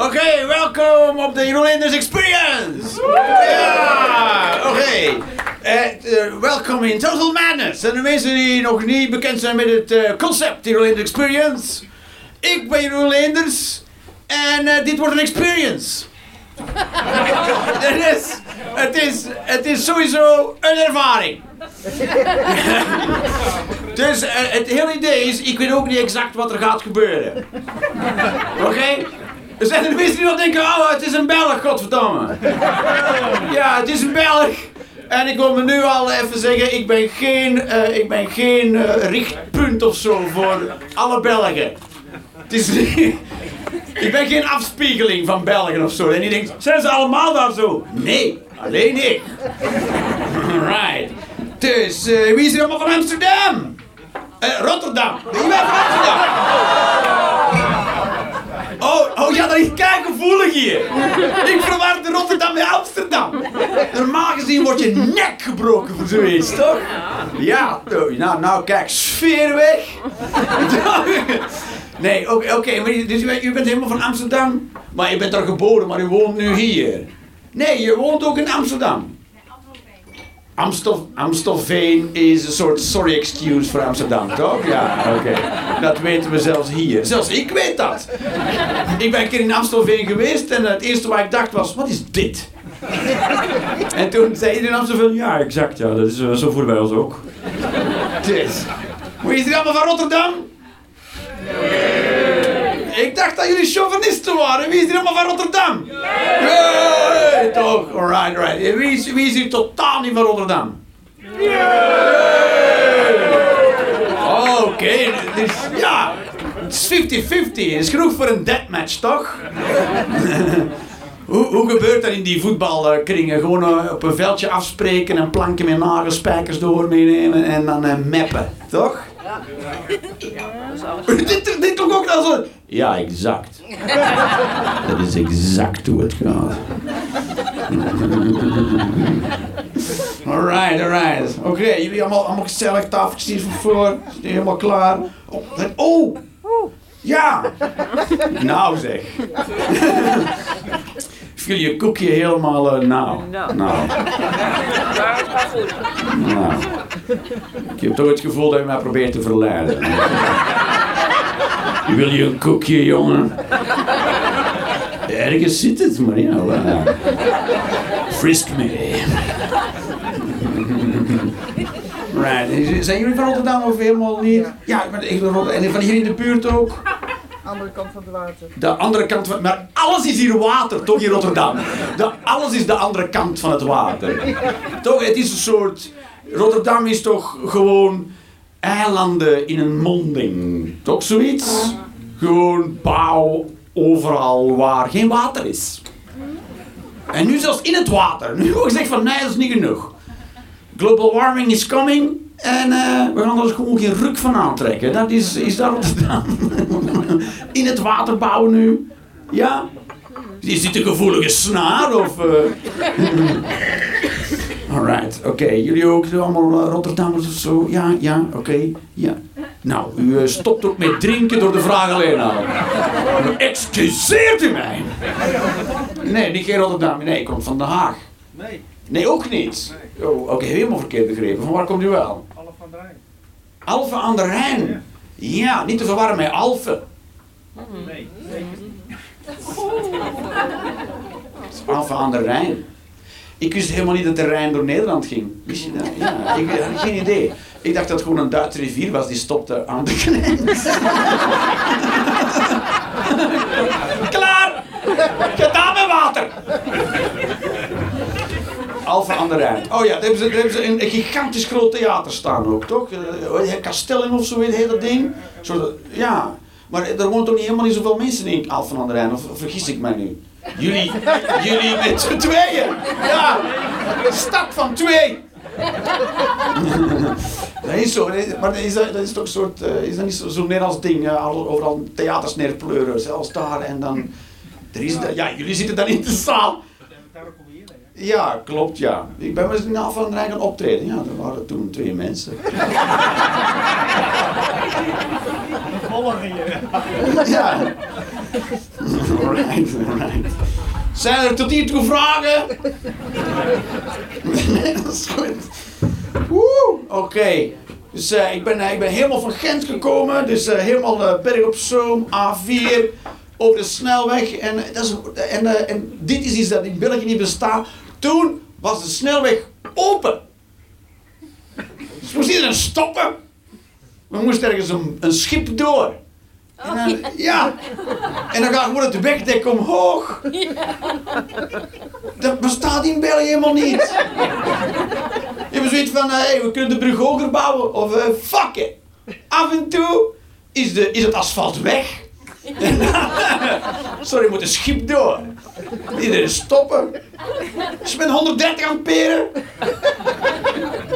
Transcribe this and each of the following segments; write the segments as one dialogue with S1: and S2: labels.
S1: Oké, welkom op de Jeroen Linders Experience! Ja, oké. Eh, eh, welkom in Total Madness. En de mensen die nog niet bekend zijn met het eh, concept Jeroen Linders Experience. Ik ben Jeroen Linders en dit wordt een experience. het, is, het, is, het is sowieso een ervaring. dus het hele idee is, ik weet ook niet exact wat er gaat gebeuren. Oké? Er zijn er mensen die nog denken, oh het is een Belg, godverdomme. Ja, het is een Belg. En ik wil me nu al even zeggen, ik ben geen, eh, ik ben geen eh, richtpunt of zo voor alle Belgen. Het is niet- ik ben geen afspiegeling van Belgen of zo. En die denkt, zijn ze allemaal daar zo? Nee, alleen ik. Right. Dus, eh, wie is er allemaal van Amsterdam? Eh, Rotterdam. Wie bent van Amsterdam? Oh, oh ja, dat is kijkgevoelig hier. Ik verwarde Rotterdam met Amsterdam. Normaal gezien wordt je nek gebroken voor zoiets, toch? Ja, oh, nou, nou kijk, sfeer weg. Nee, oké, je- dus u bent, helemaal van Amsterdam. Maar je bent er geboren, maar u woont nu hier. Nee, je woont ook in Amsterdam. Amstel, Amstelveen is een soort sorry excuse voor Amsterdam, toch? Ja, oké. Dat weten we zelfs hier. Zelfs ik weet dat. Ik ben een keer in Amstelveen geweest en het eerste waar ik dacht was, wat is dit? En toen zei iedereen in Amstelveen, ja, exact, ja, dat is, eh, zo voelen wij ons ook. Dus. Hoe is het allemaal van Rotterdam? Ik dacht dat jullie chauvinisten waren. Wie is er allemaal van Rotterdam? Nee, toch? Alright, alright. Wie is, wie is hier totaal niet van Rotterdam? Oh, Oké, dus ja. Het is 50-50. is genoeg voor een deathmatch, toch? hoe, hoe gebeurt dat in die voetbalkringen? Gewoon eh, op een veldje afspreken en planken met nagelspijkers door meenemen en dan eh, mappen, toch? dit, dit toch ook al zo? Ja, exact. Dat is exact hoe het gaat. Alright, alright. Oké, jullie allemaal, allemaal gezellig, tafeltjes van voor. Die helemaal klaar? Oh, het- oh! Ja! Nou zeg. Vul je koekje helemaal eh, nou.
S2: Nou.
S1: Nou.
S2: Maar het gaat goed.
S1: nou. Ik heb toch het gevoel dat je mij probeert te verleiden. Wil je een koekje, jongen? Ergens zit het, maar ja. Frisk me. Right. Zijn jullie van Rotterdam of helemaal niet? Ja, ik ben van hier in de buurt ook?
S3: Andere kant van het water.
S1: De andere kant van... Maar alles is hier water, toch in Rotterdam? De, alles is de andere kant van het water. Toch, het is een soort... Rotterdam is toch gewoon eilanden in een monding. Toch zoiets? Gewoon bouw overal waar geen water is. En nu zelfs in het water. Nu wordt gezegd van nee, dat is niet genoeg. Global warming is coming. En eh, we gaan er dus gewoon geen ruk van aantrekken. Dat is, is dat Rotterdam. In het water bouwen nu. Ja? Is dit een gevoelige snaar of... eh? Alright, oké. Jullie ook allemaal eh, Rotterdammers of zo? Ja, ja, oké. Ja. Nou, u stopt ook met drinken door de vraag alleen al. Excuseert u mij? Nee, niet geen Rotterdam. Nee, ik kom van Den Haag.
S3: Nee,
S1: Nee, ook niet. Oh, Oké, helemaal verkeerd begrepen. Van waar komt u wel?
S3: alle van de Rijn.
S1: Alphen aan de Rijn. Ja, niet te verwarren met Alphen.
S3: Nee.
S1: Alphen aan de Rijn. Ik wist helemaal niet dat de Rijn door Nederland ging. Wist je dat? Ja, ik had geen idee. Ik dacht dat het gewoon een Duitse rivier was die stopte aan de grens. Klaar! Gedaan Alphen aan de Rijn. Oh ja, daar hebben ze, hebben ze een, gigantisch groot theater staan ook, toch? Uh, Castellum of zo, heet dat ding? Zo, ja, maar er woont toch niet helemaal niet zoveel mensen in Alphen aan de Rijn, of vergis ik mij nu? Jullie, jullie met z'n tweeën. Ja, een stad van twee. dat is zo, maar dat is, dat is toch een soort, eh, is dat niet zo- zo'n Nederlands ding, eh, al- overal theaters neerpleuren, zelfs daar en dan, er is ja, jullie zitten dan in de zaal.
S3: Daar kom je in, hè?
S1: Ja, klopt, ja. Ik ben met een Alphen aan de Rijn gaan optreden, ja, er waren toen twee mensen.
S3: Volgen je.
S1: ja. Alright, alright. Zijn er tot hiertoe vragen? dat is goed. Woe, oké. Dus eh, ik, ben, eh, ik ben helemaal van Gent gekomen. Dus eh, helemaal berg op Zoom, A4, over de snelweg. En, dat is, en, en dit is iets dat in België niet bestaat. Toen was de snelweg open. Dus moest iedereen stoppen. We moesten ergens een, een schip door. En dan, ja. En dan gaat gewoon het wegdek omhoog. Dat bestaat in België helemaal niet. Je hebt zoiets van, hey, we kunnen de brug hoger bouwen. Of eh, fuck it. Af en toe is, de, is het asfalt weg. Sorry, moet een schip door. Iedereen stoppen. Is met 130 ampère.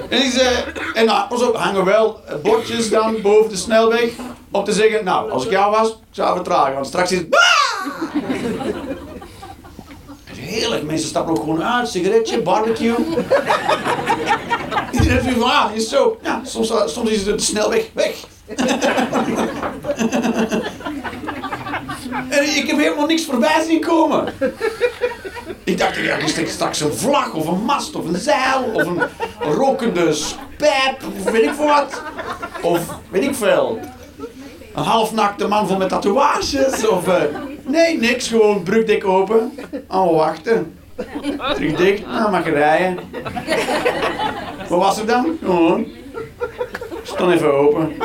S1: En, is, eh, en nou, pas hangen wel eh, bordjes dan boven de snelweg. Om te zeggen, nou, als ik jou was, ik zou vertragen. Want straks is het... Het heerlijk, mensen stappen ook gewoon uit, sigaretje, barbecue. Iedereen heeft van, ah, is zo. Ja, soms, soms is het de snelweg weg. Ik heb helemaal niks voorbij zien komen. Ik dacht, ja, is straks een vlag of een mast of een zeil of een rokende pijp of weet ik wat. Of weet ik veel. Een halfnakte man vol met tatoeages of... eh, nee, niks, gewoon brugdek open. Allemaal wachten. Terug dicht, nou mag rijden. Wat was er dan? Gewoon. Stond even open.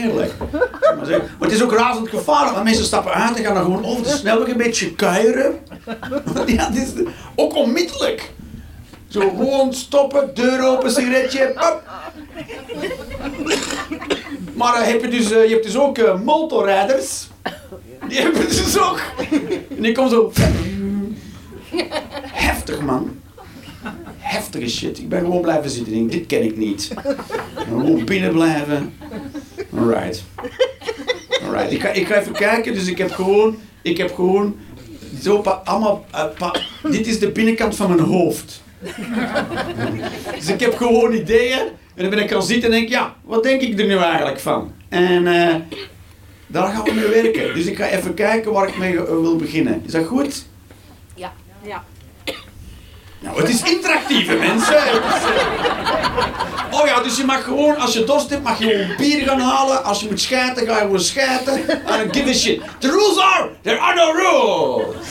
S1: Maar het is ook razend gevaarlijk, want mensen stappen uit en gaan dan gewoon over de snelweg een beetje kuieren. Ja, het is ook onmiddellijk. Zo gewoon stoppen, deur open, sigaretje, pap. Maar eh, heb je, dus, eh, je hebt dus ook eh, motorrijders. Die hebben dus ook. En die komen zo. Heftig man. Heftige shit. Ik ben gewoon blijven zitten. Denk, dit ken ik niet. Gewoon binnen blijven. Alright. Alright. Ik ga, ik ga even kijken. Dus ik heb gewoon. Ik heb gewoon. Zo pa- allemaal. eh, pa- dit is de binnenkant van mijn hoofd. Dus ik heb gewoon ideeën. En dan ben ik gaan zitten en denk ja, wat denk ik er nu eigenlijk van? En eh, daar gaan we mee werken. Dus ik ga even kijken waar ik mee eh, wil beginnen. Is dat goed? Nou, het is interactief, hè, mensen. Oh ja, dus je mag gewoon, als je dorst hebt, mag je gewoon bier gaan halen. Als je moet schijten, ga je gewoon schijten. I don't give a shit. The rules are, there are no rules.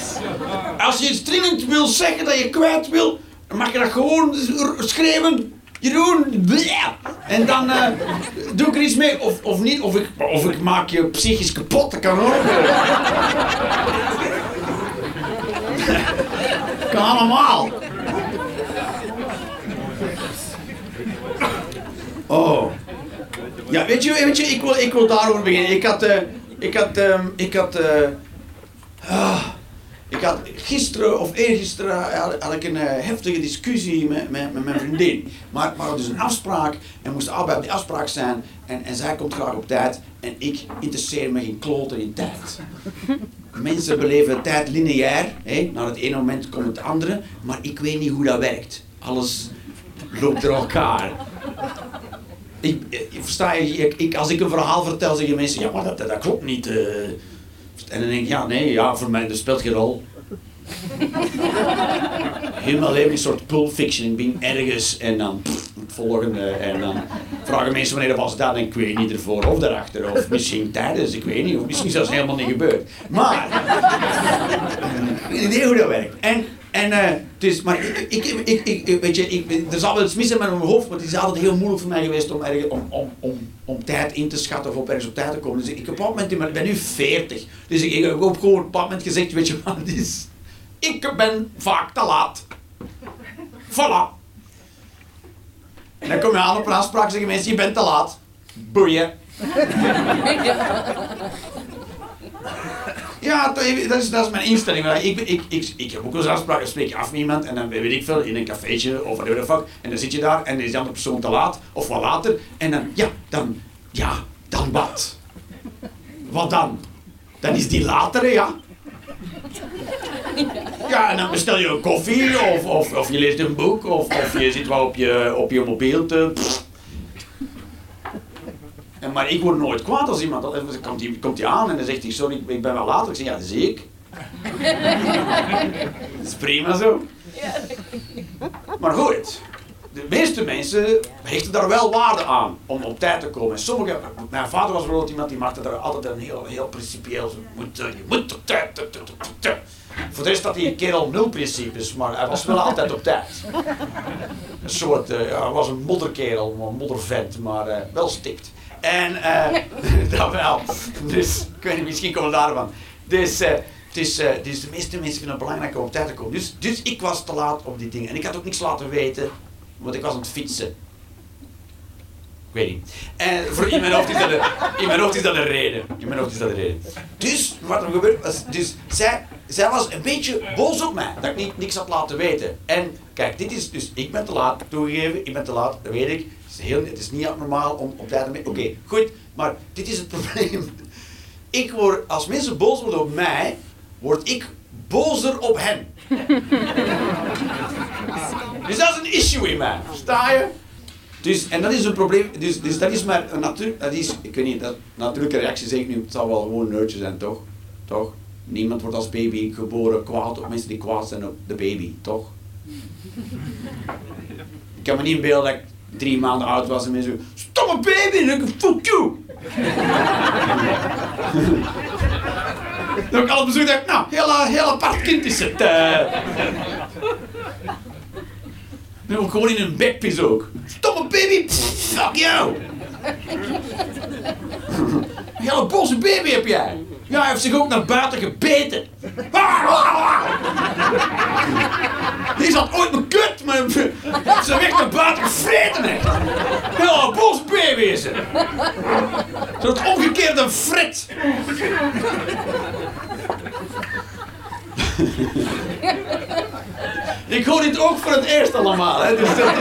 S1: Als je iets dringend wil zeggen dat je kwijt wil, dan mag je dat gewoon schreeuwen. Jeroen, bleh. En dan eh, doe ik er iets mee. Of, of niet, of ik, of ik maak je psychisch kapot, dat kan ook. kan allemaal. Oh. Ja, weet je, weet je ik, wil, ik wil daarover beginnen. Ik had, eh, ik had, ehm, ik had, eh, ah, ik had gisteren of eergisteren had, had ik een eh, heftige discussie met, met, met mijn vriendin. Maar, maar dus een afspraak en moesten allebei op die afspraak zijn. En, en zij komt graag op tijd en ik interesseer me geen kloter in tijd. Mensen beleven tijd lineair. Hè? Naar het ene moment komt het andere. Maar ik weet niet hoe dat werkt. Alles loopt door elkaar. Ik, eh, versta je, ik, ik- als ik een verhaal vertel, zeggen mensen, ja, maar dat, dat, dat klopt niet. eh. En dan denk ik, ja, nee, ja, voor mij dat speelt geen rol. Helemaal leven een soort pulp fiction. Ik ben ergens en dan pff, het volgende. En dan vragen mensen wanneer was dat. En ik weet niet ervoor of daarachter. Of misschien tijdens, ik weet niet. Of misschien zelfs helemaal niet gebeurd. Maar, ik weet niet hoe dat werkt. En, en eh, dus, maar ik, ik, ik, ik, weet je, ik, er zal wel iets mis zijn met mijn hoofd, maar het is altijd heel moeilijk voor mij geweest om, ergens, om, om, om, om tijd in te schatten of op ergens op tijd te komen. Dus ik, heb op moment, ik ben nu 40, dus ik, heb gewoon op bepaald moment gezegd, weet je wat het is? Ik ben vaak te laat. Voilà. En dan kom je aan op een afspraak en zeggen mensen, je bent te laat. Boeien. Ja, dat is, dat is mijn instelling. Ik, ik, ik, ik heb ook eens afspraken, spreek je af met iemand en dan weet ik veel, in een cafeetje of whatever the fuck. En dan zit je daar en dan is die andere persoon te laat of wat later. En dan, ja, dan, ja, dan wat? Wat dan? Dan is die latere, ja. Ja, en dan bestel je een koffie of, of, of je leest een boek of, of je zit wel op je, op je mobiel te... En, maar ik word nooit kwaad als iemand, dan komt hij komt die aan en dan zegt hij, sorry, ik ben wel later. Ik zeg, ja, dat zie ik. dat is prima zo. Maar goed, de meeste mensen hechten daar wel waarde aan om op tijd te komen. En sommige, mijn vader was bijvoorbeeld iemand die maakte daar altijd een heel, heel principieel, zo, moet, eh, je moet op tijd. Voor de rest had hij een kerel nul principes, maar hij was wel altijd op tijd. Een soort, eh, hij was een modderkerel, een moddervent, maar eh, wel stikt. En eh dat wel. Dus, ik weet niet, misschien komt het daarvan. Dus, dus de meeste mensen vinden het belangrijk om op tijd te komen. Dus, dus ik was te laat op die dingen. En ik had ook niks laten weten, want ik was aan het fietsen. Ik weet niet. En voor, in, mijn hoofd is dat een, in mijn hoofd is dat een reden. In mijn hoofd is dat een reden. Dus, wat er gebeurt was, dus zij, zij was een beetje boos op mij, dat ik niet, niks had laten weten. En kijk, dit is, dus ik ben te laat, toegegeven, ik ben te laat, dat weet ik. Het is, heel, het is niet abnormaal om op te mee. Oké, goed, maar dit is het probleem. Ik word, als mensen boos worden op mij, word ik bozer op hen. dus dat is een issue in mij, versta je? Dus, en dat is een probleem, dus, dus dat is maar een natuur, dat is, ik weet niet, dat natuurlijke reactie zeg ik nu, het zal wel gewoon een neurtje zijn, toch? Toch? Niemand wordt als baby geboren kwaad op mensen die kwaad zijn op de baby, toch? ik kan me niet inbeelden dat ik drie maanden oud was en zo, stomme baby, ik fuck you! Heb ik al bezoek dacht, nou, heel, eh, heel apart kind is het. ik gewoon in een bekpis ook. Stomme baby, fuck jou! Een hele boze baby heb jij. Ja, hij heeft zich ook naar buiten gebeten. Die zat ooit mijn kut, maar ze weg naar buiten gevreten echt. Hele boze baby is het. Zo'n omgekeerde frit. Ik hoor dit ook voor het eerst allemaal, hè. Dus dat eh,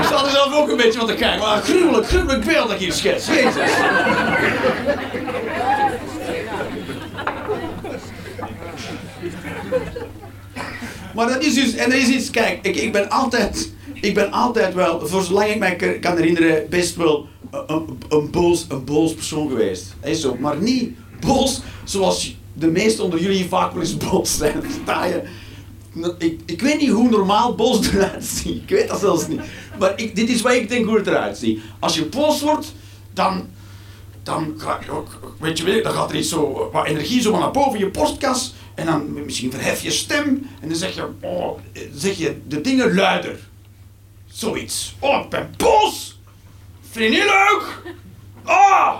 S1: ik zal er zelf ook een beetje van te kijken. Maar een gruwelijk, gruwelijk beeld dat ik hier schets. Jezus. Maar dat is dus, en er is iets, kijk, ik, ik ben altijd, ik ben altijd wel, voor zolang ik mij kan- herinneren, best wel een, een, boos, een boos persoon geweest. Is zo, maar niet boos zoals de meesten onder jullie vaak wel eens boos zijn, versta je? Ik, ik weet niet hoe normaal boos eruit ziet, ik weet dat zelfs niet. Maar ik, dit is wat ik denk hoe het eruit ziet. Als je boos wordt, dan, dan, weet je, dan gaat er iets zo, wat energie zo naar boven je borstkas. En dan misschien verhef je stem. En dan zeg je, oh, zeg je de dingen luider. Zoiets. Oh, ik ben boos. Vind je leuk?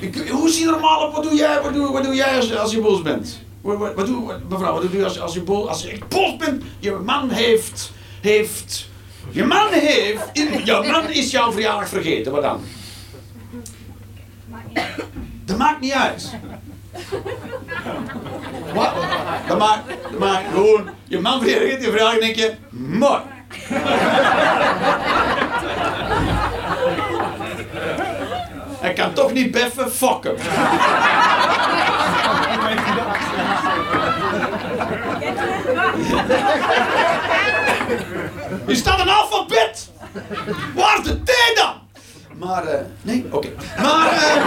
S1: Ik, hoe zie je normaal op? Wat doe jij, wat doe, wat doe jij als, je- je boos bent? Wat, wat, wat doe, mevrouw, wat doe je als, je- als, je boos, als je echt boos bent? Je man heeft, heeft, je man heeft, jouw man is jouw verjaardag vergeten. Wat dan? Dat maakt niet uit. Wat? Dat maakt, dat maakt gewoon, je man vergeet je verjaardag en denk je, mooi. Hij kan toch niet beffen, fuck hem. Je staat een alfabet! Waar is de T dan? Maar, eh, nee, oké. Maar, eh.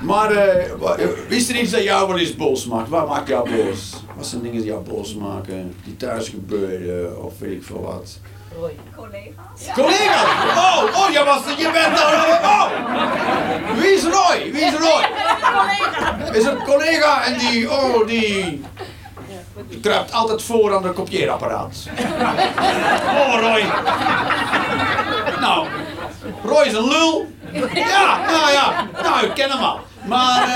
S1: maar, eh, eh, is er iets dat jou wel eens boos maakt? Waar maakt jou boos? Wat zijn dingen die jou boos maken? Die thuis gebeuren of weet ik veel wat?
S2: Collega's?
S1: Collega! Oh, oh, jij was, je bent daar. Oh! Wie is Roy? Wie is Roy? Is een collega en die, oh, die. Kruipt altijd voor aan de kopieerapparaat. Oh, Roy. Nou, Roy is een lul. Ja, nou ja, nou, ik ken hem al. Maar,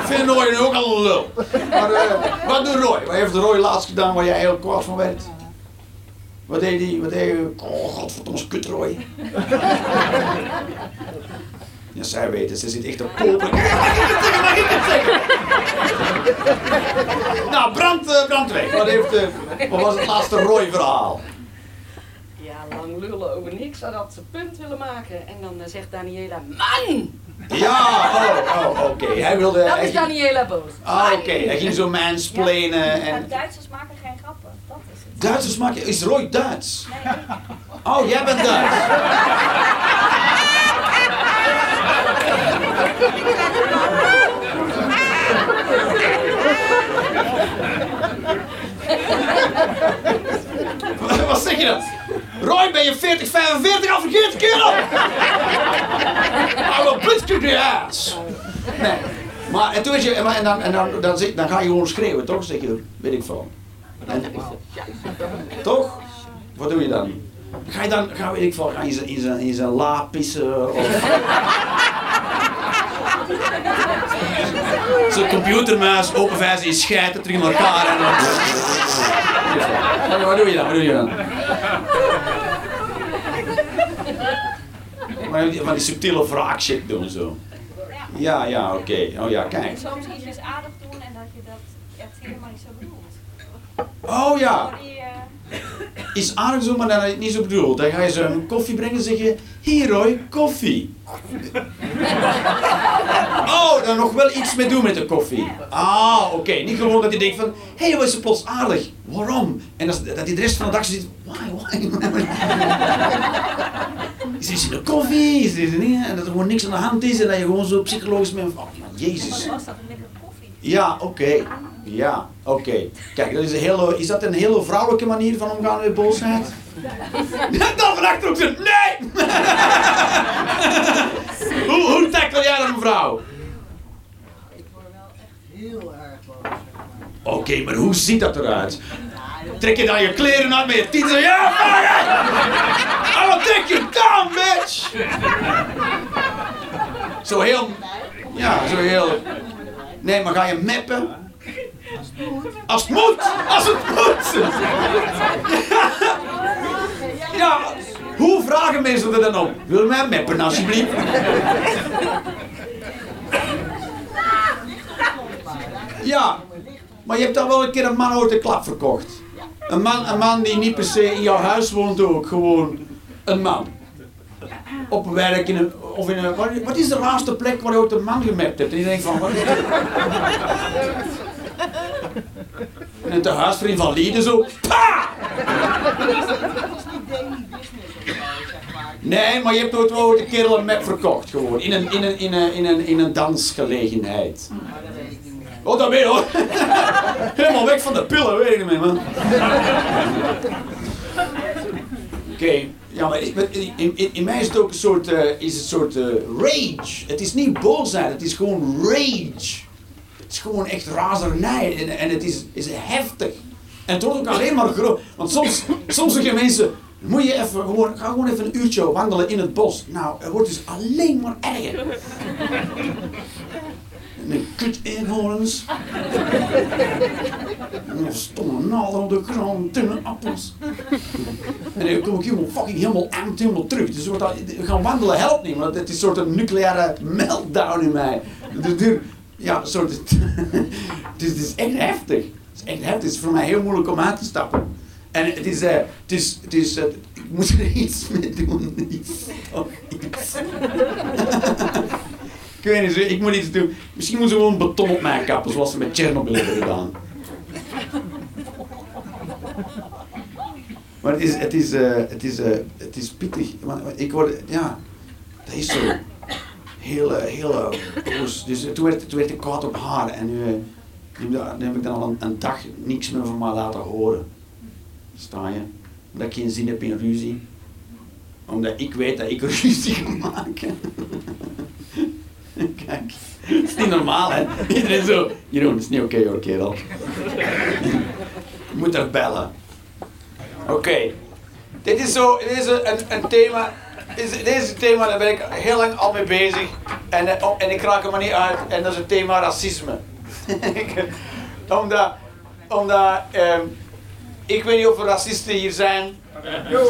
S1: ik vind Roy nu ook al een lul. Maar, eh, wat doet Roy? Wat heeft Roy laatst gedaan waar jij heel kwaad van werd? Wat deed hij? Wat deed hij? Oh, godverdomme, kut Roy. Ja, zij weten, ze zit echt op kopen. Mag ik het zeggen? Mag ik het zeggen? nou, brand, eh, brandweg. Wat, heeft, eh, wat was het laatste Roy-verhaal?
S2: Ja, lang lullen over niks, zodat ze punt willen maken. En dan eh, zegt Daniela, man!
S1: Ja, oh, oh oké. Hij wilde...
S2: Dat
S1: hij
S2: is Daniela boos.
S1: Ah, oké. Hij ging zo mansplainen en...
S4: Duitsers maken geen grappen. Dat is het.
S1: Duitsers maken... Is Roy Duits? Oh, jij bent Duits. Wat zeg je dan? Roy, ben je 40, 45 al verkeerd, kerel? The ass. Nee. Maar en toen je, en, dan, en dan, zit- dan ga je gewoon schreeuwen, toch? Zeg je, weet ik. En, toch? Wat doe je dan? Ga je dan, ga, weet ik veel, ga je in zijn, in zijn la pissen of... Zo'n computermuis, openvijzen, je schijt terug in elkaar en dan... Ja, Wat doe je dan? Wat doe je dan? Maar die- van die subtiele wraakshit doen zo. Ja, ja, oké. Oh ja, kijk.
S4: Soms iets aardig doen en dat je dat echt helemaal niet zo bedoelt.
S1: Oh ja. Iets aardigs doen, maar dan het niet zo bedoeld. Dan ga je ze een koffie brengen en zeg je... Hier Roy, koffie. Oh, dan nog wel iets mee doen met de koffie. Ah, oké. Niet gewoon dat hij denkt van... Hé, hey, wat is ze plots aardig? Waarom? En dat, dat hij de rest van de dag zit... Why, why? Is er een koffie? Is? En dat er gewoon niks aan de hand is. En dat je gewoon zo psychologisch bent. Oh, jezus.
S4: Een.
S1: Ja, oké. Ja, oké. Kijk, dat is, een hele, is dat een hele vrouwelijke manier van omgaan met boosheid? Dan van achter ook zo, nee! hoe, hoe tackle jij dat, mevrouw?
S5: Ik word wel echt heel erg boos.
S1: Oké, maar hoe ziet dat eruit? Trek je dan je kleren uit met je tieten? Ja, fuck it! I will take you down, bitch! Zo heel... Ja, zo heel... Nee, maar ga je meppen? Als het moet! Als het moet! Ja, hoe vragen mensen er dan op? Wil mij meppen, alsjeblieft? Ja, maar je hebt dan wel een keer een man uit de klap verkocht. Een man, een man die niet per se in jouw huis woont ook, gewoon een man. Op werk of in een, wat, is de laatste plek waar je ook een man gemapt hebt? En je denkt van, wat is dit? En een tehuisvriend van Lieden zo, pa! Nee, maar je hebt ooit een kerel een map verkocht gewoon. In een, in een, in een, in een, dansgelegenheid. Oh, dat weet je hoor. Helemaal weg van de pillen, weet ik niet man. Oké, ja, maar in, in, in, mij is het ook een soort, eh, is het soort eh, rage. Het is niet boosheid, het is gewoon rage. Het is gewoon echt razernij en, en het is, is heftig. En het wordt ook alleen maar groot. Want soms, soms zeggen mensen, moet je even gewoon, ga gewoon even een uurtje wandelen in het bos. Nou, het wordt dus alleen maar erger. En kut eenhoorns. En een stomme naalden op de grond, dunne appels. En dan kom ik helemaal fucking helemaal amped helemaal terug. Dus wordt dat, gaan wandelen helpt niet, want het is een soort nucleaire meltdown in mij. Dus ja, soort, dus het is echt heftig. Het is echt heftig. Het is voor mij heel moeilijk om uit te stappen. En het is, eh, het is, het is, eh, ik moet er iets mee doen. Iets. Of iets. ik weet niet, ik moet iets doen. Misschien moeten ze gewoon beton op mij kappen, zoals ze met Chernobyl hebben gedaan. Maar het is, het is, eh, het is, eh, het is pittig. Ik word, ja, dat is zo. Heel, eh, heel. Dus toen werd, toen werd ik kwaad op haar en nu, nu, heb ik dan al een, een dag niks meer van mij laten horen. Sta je? Omdat ik geen zin heb in ruzie. Omdat ik weet dat ik ruzie ga maken. Kijk, het is niet normaal hè. Iedereen zo, Jeroen, dat is niet oké hoor kerel. Je moet toch bellen. Oké. Dit is zo, dit is een, een thema. Is, dit is een thema, daar ben ik heel lang al mee bezig. En, eh, oh, en ik raak er maar niet uit. En dat is het thema racisme. Ik- omdat, omdat ehm, ik weet niet of er racisten hier zijn.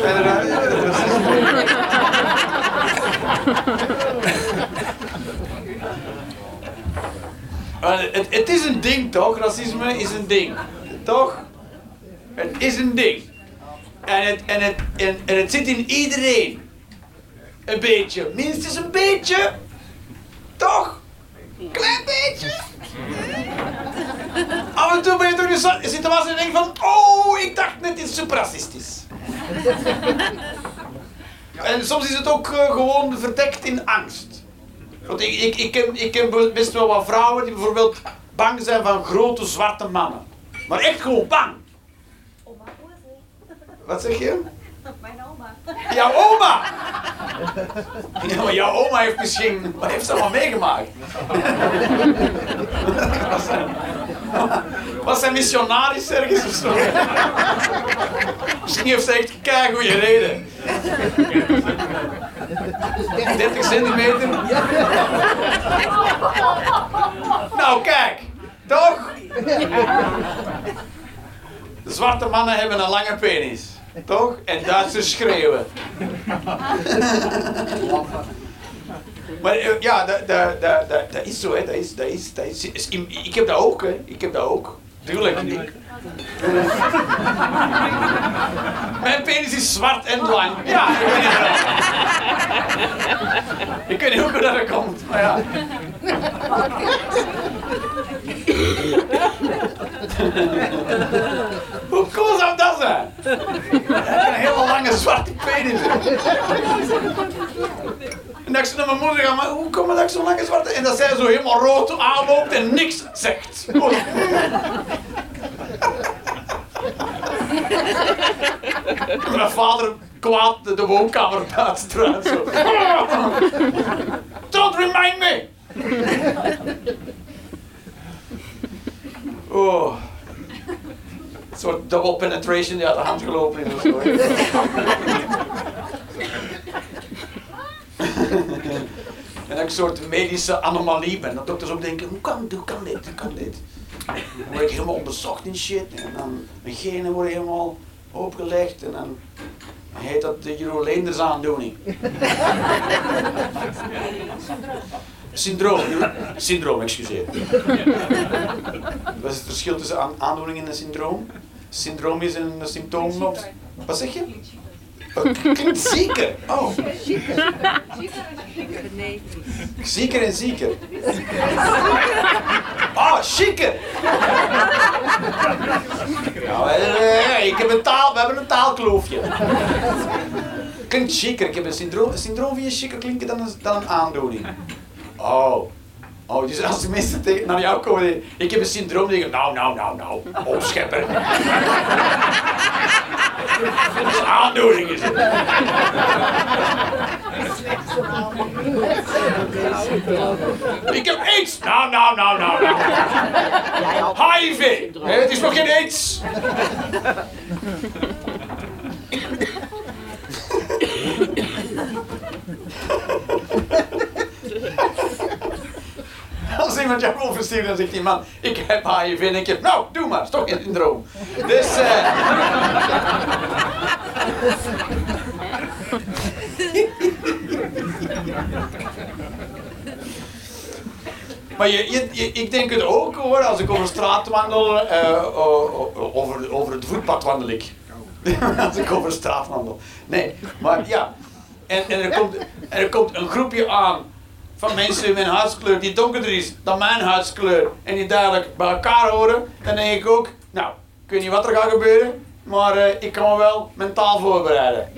S1: Zijn er racisten? Het, het is een ding toch? Racisme is een ding. Toch? Het is een ding. En het, en het, en, en het zit in iedereen. Een beetje. Minstens een beetje. Toch? Klein beetje. Af en toe ben je toch in een situatie en denk je van, oh, ik dacht net iets super racistisch. En soms is het ook eh, gewoon verdekt in angst. Want ik, ik, ik, ken, ik ken best wel wat vrouwen die bijvoorbeeld bang zijn van grote zwarte mannen. Maar echt gewoon bang. Wat zeg je?
S4: Mijn.
S1: Jouw oma! Ja, jouw oma heeft misschien... Wat heeft ze allemaal meegemaakt? Was zij, missionaris ergens of zo? Misschien heeft ze echt een goede reden. 30 centimeter? Nou, kijk. Toch? Zwarte mannen hebben een lange penis. Toch? En Duitsers schreeuwen. Maar eh, ja, dat, dat, dat, dat, is zo, hè. Dat is, dat is, dat is- ik heb dat ook, hè. Ik heb dat ook. Tuurlijk. Mijn penis is zwart en lang. Ja, ik weet niet wel. Ik weet niet hoe dat komt, maar ja. Hoe cool zou dat zijn? Een hele lange zwarte penis. En dat ik zo naar mijn moeder maar hoe kom dat ik zo'n lange zwarte... En dat zij zo helemaal rood aanloopt en niks zegt. Mijn vader kwaad de, de woonkamer buiten zo. Don't remind me! Oh. Een soort double penetration die uit de hand gelopen is zo. En dat ik een soort medische anomalie ben. Dat dokters ook denken, hoe kan, hoe kan dit, hoe kan dit? Dan word ik helemaal onderzocht in shit. En dan mijn genen worden helemaal opgelegd. En dan heet dat de Jeroen Leenders aandoening. Syndroom. Syndroom, excuseer. Wat is het verschil tussen aan- aandoening en een syndroom? Syndroom is een symptoom op... Wat zeg je? Oh, Klinkt zieker. En zieker. Oh, chiquer. Nou, eh, eh, ik heb een taal, we hebben een taalkloofje. Klinkt chiquer. Ik heb een syndroom. Syndroom je chiquer klinken dan een, dan een aandoening. Oh. Oh, dus als de mensen naar jou komen, ik heb een syndroom, dan nou, nou, nou, nou, opschepper. Dat is aandoening, is het. Ik heb aids! Nou, nou, nou, nou, nou. HIV! Het is nog geen aids! Jou wil versturen, dan zegt die man, ik heb HIV en ik heb, nou, doe maar, toch geen syndroom. Dus, eh... Maar je, ik denk het ook hoor, als ik over straat wandel, eh, over, over het voetpad wandel ik. als ik over straat wandel. Nee, maar ja. En, en, er komt, en er komt een groepje aan van mensen met een huidskleur die donkerder is dan mijn huidskleur en die duidelijk bij elkaar horen, dan denk ik ook, nou, ik weet niet wat er gaat gebeuren, maar eh, ik kan me wel mentaal voorbereiden.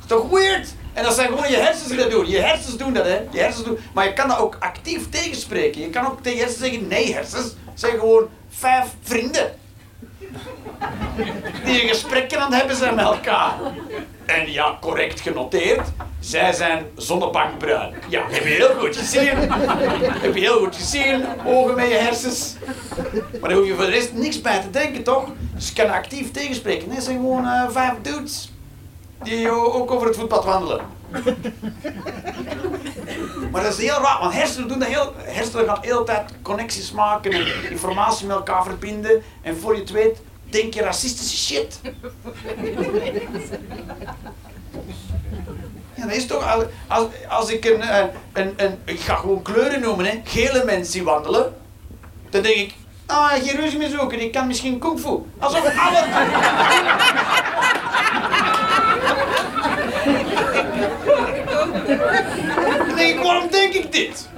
S1: is toch weird? En dat zijn gewoon je hersens die dat doen. Je hersens doen dat, hè. Je hersens doen. Maar je kan dat ook actief tegenspreken. Je kan ook tegen hersens zeggen, nee hersens, zeg gewoon vijf vrienden. Die een gesprekje aan hebben zijn met elkaar. En ja, correct genoteerd, zij zijn zonnebankbruin. Ja, heb je heel goed gezien. Heb je heel goed gezien, ogen met je hersens. Maar daar hoef je voor de rest niks bij te denken, toch? Dus je kan actief tegenspreken. Het zijn gewoon eh, vijf dudes die o- ook over het voetpad wandelen. Maar dat is heel raar, want hersenen doen dat heel, hersenen gaan de hele tijd connecties maken en informatie met elkaar verbinden. En voor je het weet, denk je racistische shit. Ja, dat is toch, als, als, ik een, een, een, ik ga gewoon kleuren noemen, hè, gele mensen wandelen, dan denk ik, ah, geen ruzie meer zoeken, ik kan misschien kung fu. Alsof alle... Dan denk ik, waarom denk ik dit?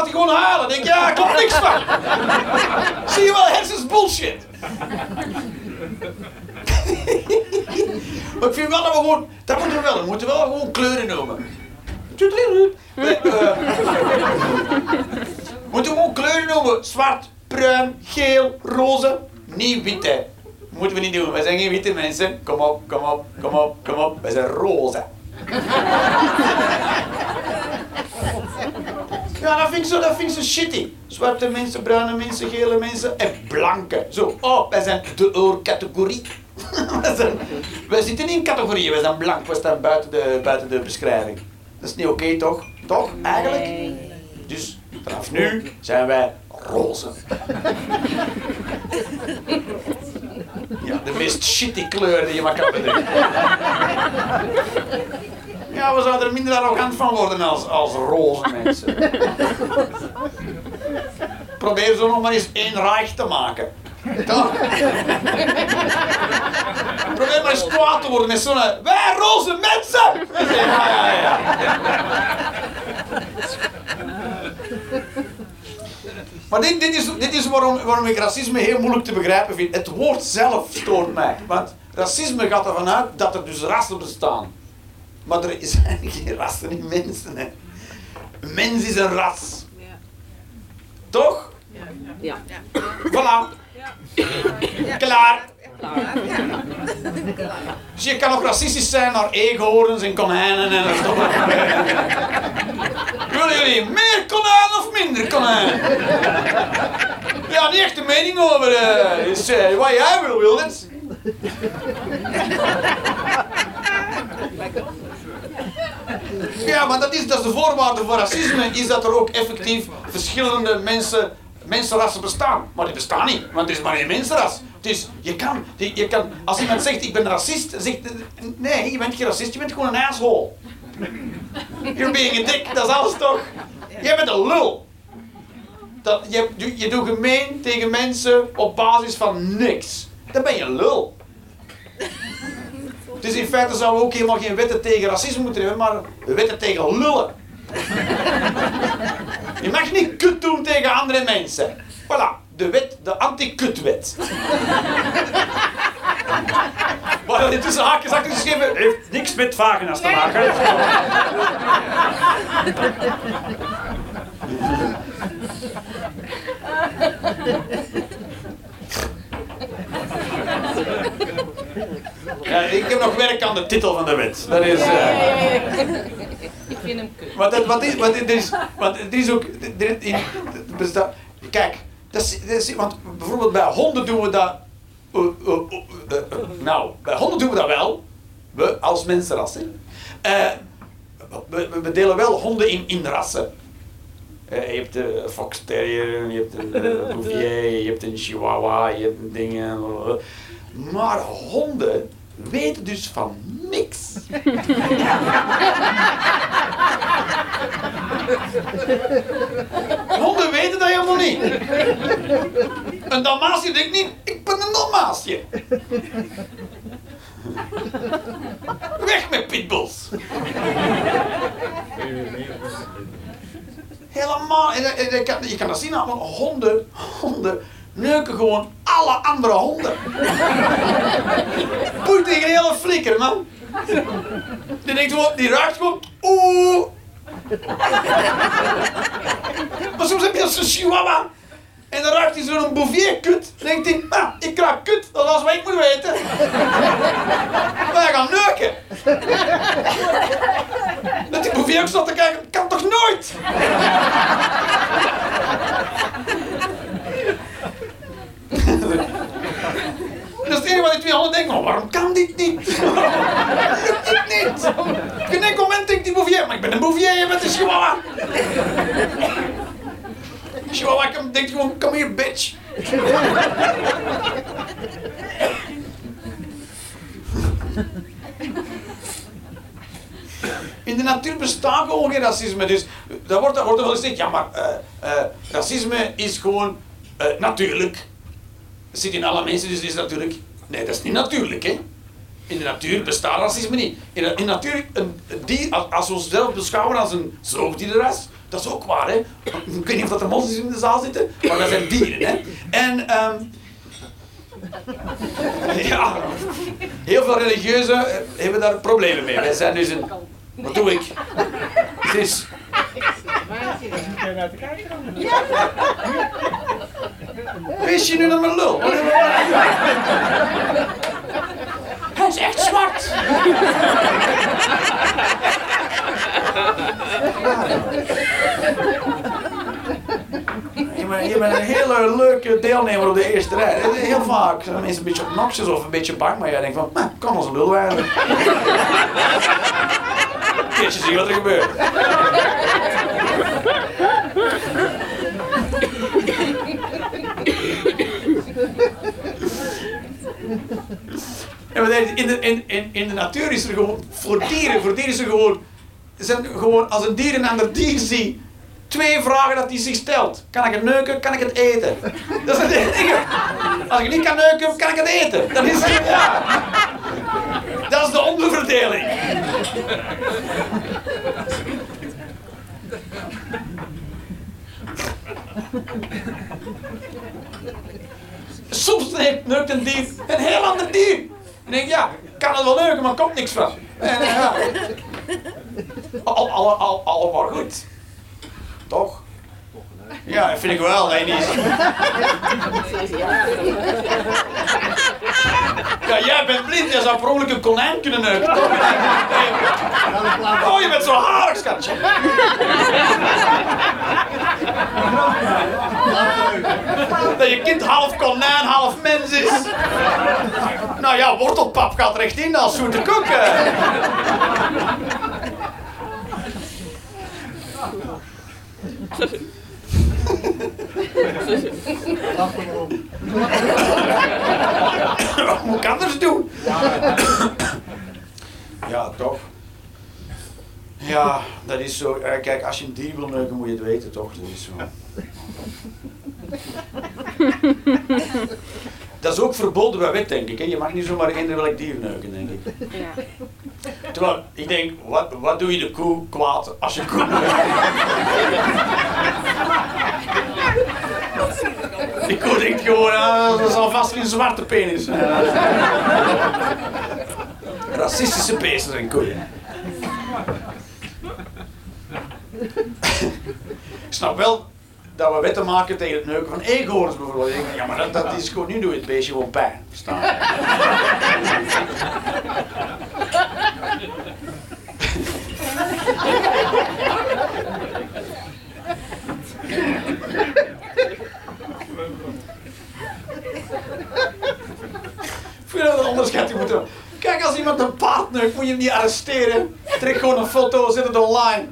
S1: Gaat hij gewoon halen. Dan denk je, ja, komt niks van. Zie je wel, hersens bullshit. maar ik vind wel dat we gewoon, dat moeten we wel, we moeten wel gewoon kleuren noemen. We, we moeten gewoon kleuren noemen. Zwart, bruin, geel, roze, niet wit hè. Moeten we niet doen, wij zijn geen witte mensen. Kom op, kom op, kom op, kom op. Wij zijn roze. Ja, dat vind ik zo, dat vind ik zo shitty. Zwarte mensen, bruine mensen, gele mensen en blanke. Zo, oh, wij zijn de oorcategorie. wij, zijn, wij zitten niet in categorieën, wij zijn blank, wij staan buiten de, buiten de beschrijving. Dat is niet oké, toch? Toch, eigenlijk? Dus vanaf nu zijn wij roze. Ja, de meest shitty kleur die je maar kan bedenken. Ja, we zouden er minder arrogant van worden als, als roze mensen. Probeer zo nog maar eens één rijk te maken. Toch? Probeer maar eens kwaad te worden met zo'n... Wij roze mensen! Ja, ja, ja. Maar dit, dit is, dit is waarom, waarom ik racisme heel moeilijk te begrijpen vind. Het woord zelf stoort mij. Want racisme gaat ervan uit dat er dus rassen bestaan. Maar er zijn geen rassen in mensen. Hè. Een mens is een ras. Toch?
S2: Ja.
S1: Voilà. Klaar. Dus je kan ook racistisch zijn naar eekhoorns en konijnen en dat Willen jullie meer konijn of minder konijn? Ja, niet echt een mening over. eh dus, eh, wat jij wil, wil het. Ja, maar dat is, dat is de voorwaarde voor racisme, is dat er ook effectief verschillende mensen, mensenrassen bestaan. Maar die bestaan niet, want het is maar één mensenras. Dus je kan, je, je kan, als iemand zegt ik ben racist, zegt nee, je bent geen racist, je bent gewoon een asshole. You're being a dick, dat is alles toch? Jij bent een lul. Dat, je, je, je doet gemeen tegen mensen op basis van niks. Dan ben je een lul. Dus in feite zouden we ook helemaal geen wetten tegen racisme moeten hebben, maar wetten tegen lullen. Je mag niet kut doen tegen andere mensen. Voilà, de wet, de anti-kutwet. Maar dat tussen haakjes achter geschreven heeft niks met vagina's te maken. Ja, ik heb nog werk aan de titel van de wet. Dat is... eh,
S2: Ik vind hem kut.
S1: Want, dat, wat is, wat dit is, want het is ook. in- het bestaat- kijk, dat is, dat is- want bijvoorbeeld bij honden doen we dat. eh, eh, nou, bij honden doen we dat wel. We als mensenras. we, we- delen wel honden in, in rassen. Je hebt de Fox Terrier, je hebt een eh, Bouvier, je hebt een Chihuahua, je hebt een ding. eh, Maar honden weten dus van niks. Honden weten dat helemaal niet. Een Dalmatië denkt niet, ik ben een Dalmatië. Weg met pitbulls. Helemaal, je, kan, dat zien want honden, honden neuken gewoon alle andere honden. Poeit tegen een hele flikker, man. Die denkt gewoon, die ruikt gewoon, oeh. Maar soms heb je als een chihuahua. En dan ruikt hij zo'n bouvier kut. Dan denkt hij, nou, ik ruik kut, dat is wat ik moet weten. Wij gaan neuken. Dat die bouvier ook zat te kijken, kan toch nooit? Dat is het enige wat die twee honden denken, maar waarom kan dit niet? Waarom lukt dit niet? Op geen enkel moment denkt die bouvier, maar ik ben een bouvier, je bent een chihuahua. Chihuahua denkt gewoon, kom hier bitch. In de natuur bestaat gewoon geen racisme. Dus daar wordt, daar wordt er wel gezegd, ja maar eh, eh, racisme is gewoon eh, natuurlijk. Het zit in alle mensen, dus het is natuurlijk. Nee, dat is niet natuurlijk, hè? In de natuur bestaat racisme niet. In de, in de natuur, een, dier, als, we onszelf beschouwen als een zoogdierenras, Dat is ook waar, hè. Ik weet niet of dat er moslims in de zaal zitten, maar dat zijn dieren, hè. En, ehm ja, heel veel religieuzen eh, hebben daar problemen mee. Wij zijn dus een... Wat doe ik? Het is...
S3: Moet je naar te kijken dan?
S1: Wees je nu naar mijn lul? Hij is echt zwart. Je bent, een hele leuke deelnemer op de eerste rij. Heel vaak zijn mensen een beetje obnoxious of een beetje bang, maar jij denkt van, nou, kan als een lul eigenlijk. Keertje zien wat er gebeurt. En wat in, de, in, in, in de natuur is er gewoon, voor dieren, voor dieren is er gewoon, zijn gewoon, als een dier een ander dier ziet, twee vragen dat hij zich stelt. Kan ik het neuken, kan ik het eten? Dat is het enige. Als ik niet kan neuken, kan ik het eten. Dat is, ja. Dat is de onderverdeling. Soms neukt een dier een heel ander dier. En denk ja, kan het wel neuken, maar komt niks van. En, ja. Al, al, al, allemaal goed. Toch? Ja, vind ik wel. Nee, niet. Ja, jij bent blind, je zou per ongeluk een konijn kunnen neuken. Toch? Oh, je bent zo harig, schatje. Dat je kind half konijn, half mens is. Nou ja, wortelpap gaat recht in als zoete koek. eh.
S5: Lach er maar om.
S1: Wat moet ik anders doen? Ja, toch? Ja, dat is zo. eh, Kijk, als je een dier wil neuken, moet je het weten, toch? Dat is zo. Dat is ook verboden bij wet, denk ik. Hè? Je mag niet zomaar eender welk dier neuken, denk ik.
S2: Ja.
S1: Terwijl, ik denk, wat, wat doe je de koe kwaad als je koe? Die koe denkt gewoon, ah, dat zal vast geen zwarte penis zijn. Racistische beesten zijn koeien. Ik snap wel dat we wetten maken tegen het neuken van eekhoorns bijvoorbeeld. Denk, Ja, maar dat, dat is gewoon, nu doe het beestje gewoon pijn. Verstaan? je? Ik vind dat een onderschatting moeten. Kijk, als iemand een paard neukt, moet je hem niet arresteren. Trek gewoon een foto, zet het online.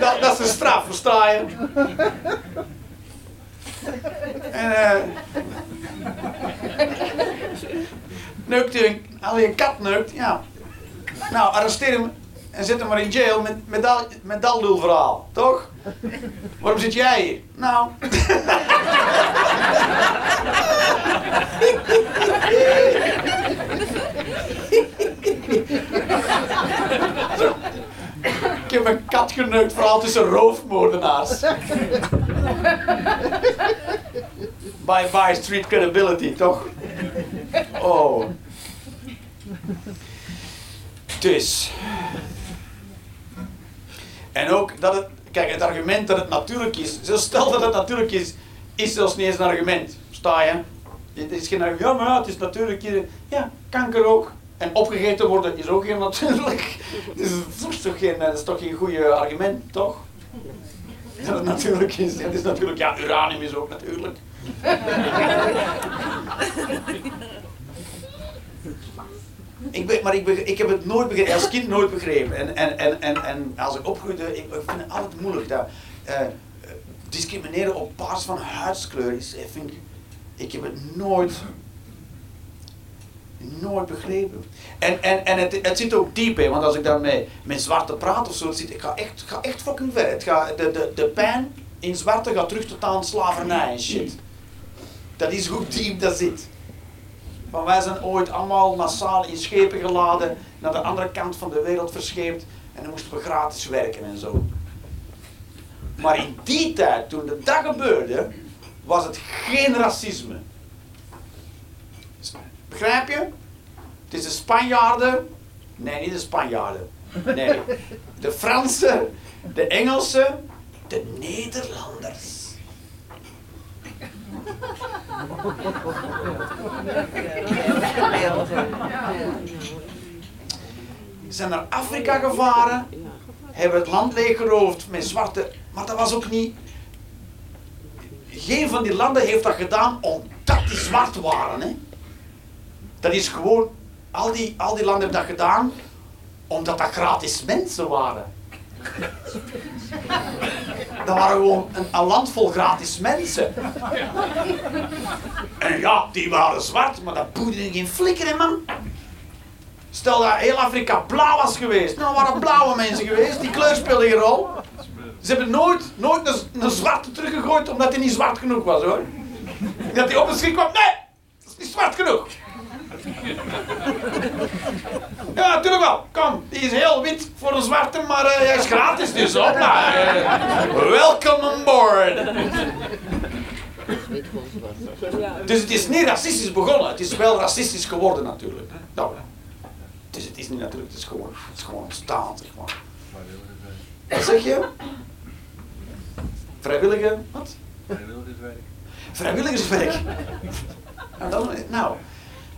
S1: Dat, dat is de straf, versta je? En eh. neukt u een, als je een kat neukt, ja. Nou, arresteer hem en zet hem maar in jail met, met, dat, met dat toch? Waarom zit jij hier? Nou. Ik heb een kat geneukt, vooral tussen roofmoordenaars. Bye bye street credibility, toch? Oh. Dus. En ook dat het, kijk, het argument dat het natuurlijk is, stel dat het natuurlijk is, is zelfs niet eens een argument. Sta je? Het is geen argument, ja, maar het is natuurlijk. Ja, kanker ook. En opgegeten worden is ook heel natuurlijk. Dus dat is toch geen, dat toch geen goede argument, toch? Dat het natuurlijk is. Het is natuurlijk, ja, uranium is ook natuurlijk. Ik weet, maar ik, ik heb het nooit begrepen, als kind nooit begrepen. En, en, en, en, en als ik opgroeide, ik, vind het altijd moeilijk. Dat, eh, eh, discrimineren op basis van huidskleur is, eh, vind ik, ik heb het nooit, nooit begrepen. En, en, en het, het zit ook diep in, want als ik dan met, zwarte praat of zo, zit, ik ga echt, ga echt fucking ver. Het gaat, de, de, de pijn in zwarte gaat terug tot aan slavernij en shit. Dat is hoe diep dat zit. Van wij zijn ooit allemaal massaal in schepen geladen, naar de andere kant van de wereld verscheept en dan moesten we gratis werken en zo. Maar in die tijd, toen dat gebeurde, was het geen racisme. Begrijp je? Het is de Spanjaarden. Nee, niet de Spanjaarden. Nee. De Fransen, de Engelsen, de Nederlanders. Zijn naar Afrika gevaren, hebben het land leeggeroofd met zwarte. Maar dat was ook niet. Geen van die landen heeft dat gedaan omdat die zwart waren. Hè. Dat is gewoon. Al die, al die landen hebben dat gedaan omdat dat gratis mensen waren. Dat waren gewoon een, land vol gratis mensen. En ja, die waren zwart, maar dat boeide geen flikker man. Stel dat heel Afrika blauw was geweest. Nou, waren blauwe mensen geweest. Die kleur speelde geen rol. Ze hebben nooit, nooit een, een zwarte teruggegooid omdat hij niet zwart genoeg was, hoor. Dat hij op een schrik kwam. Nee, dat is niet zwart genoeg. Ja, natuurlijk wel. Kom, die is heel wit voor een zwarte, maar eh, hij is gratis dus. Hopla. Eh, welcome on board. Dus het is niet racistisch begonnen. Het is wel racistisch geworden natuurlijk. Nou, dus het is niet natuurlijk, het is gewoon, het is gewoon ontstaan. Zeg maar. Wat zeg je? Vrijwillige, wat?
S6: Vrijwilligerswerk.
S1: Vrijwilligerswerk. Nou, dan, nou,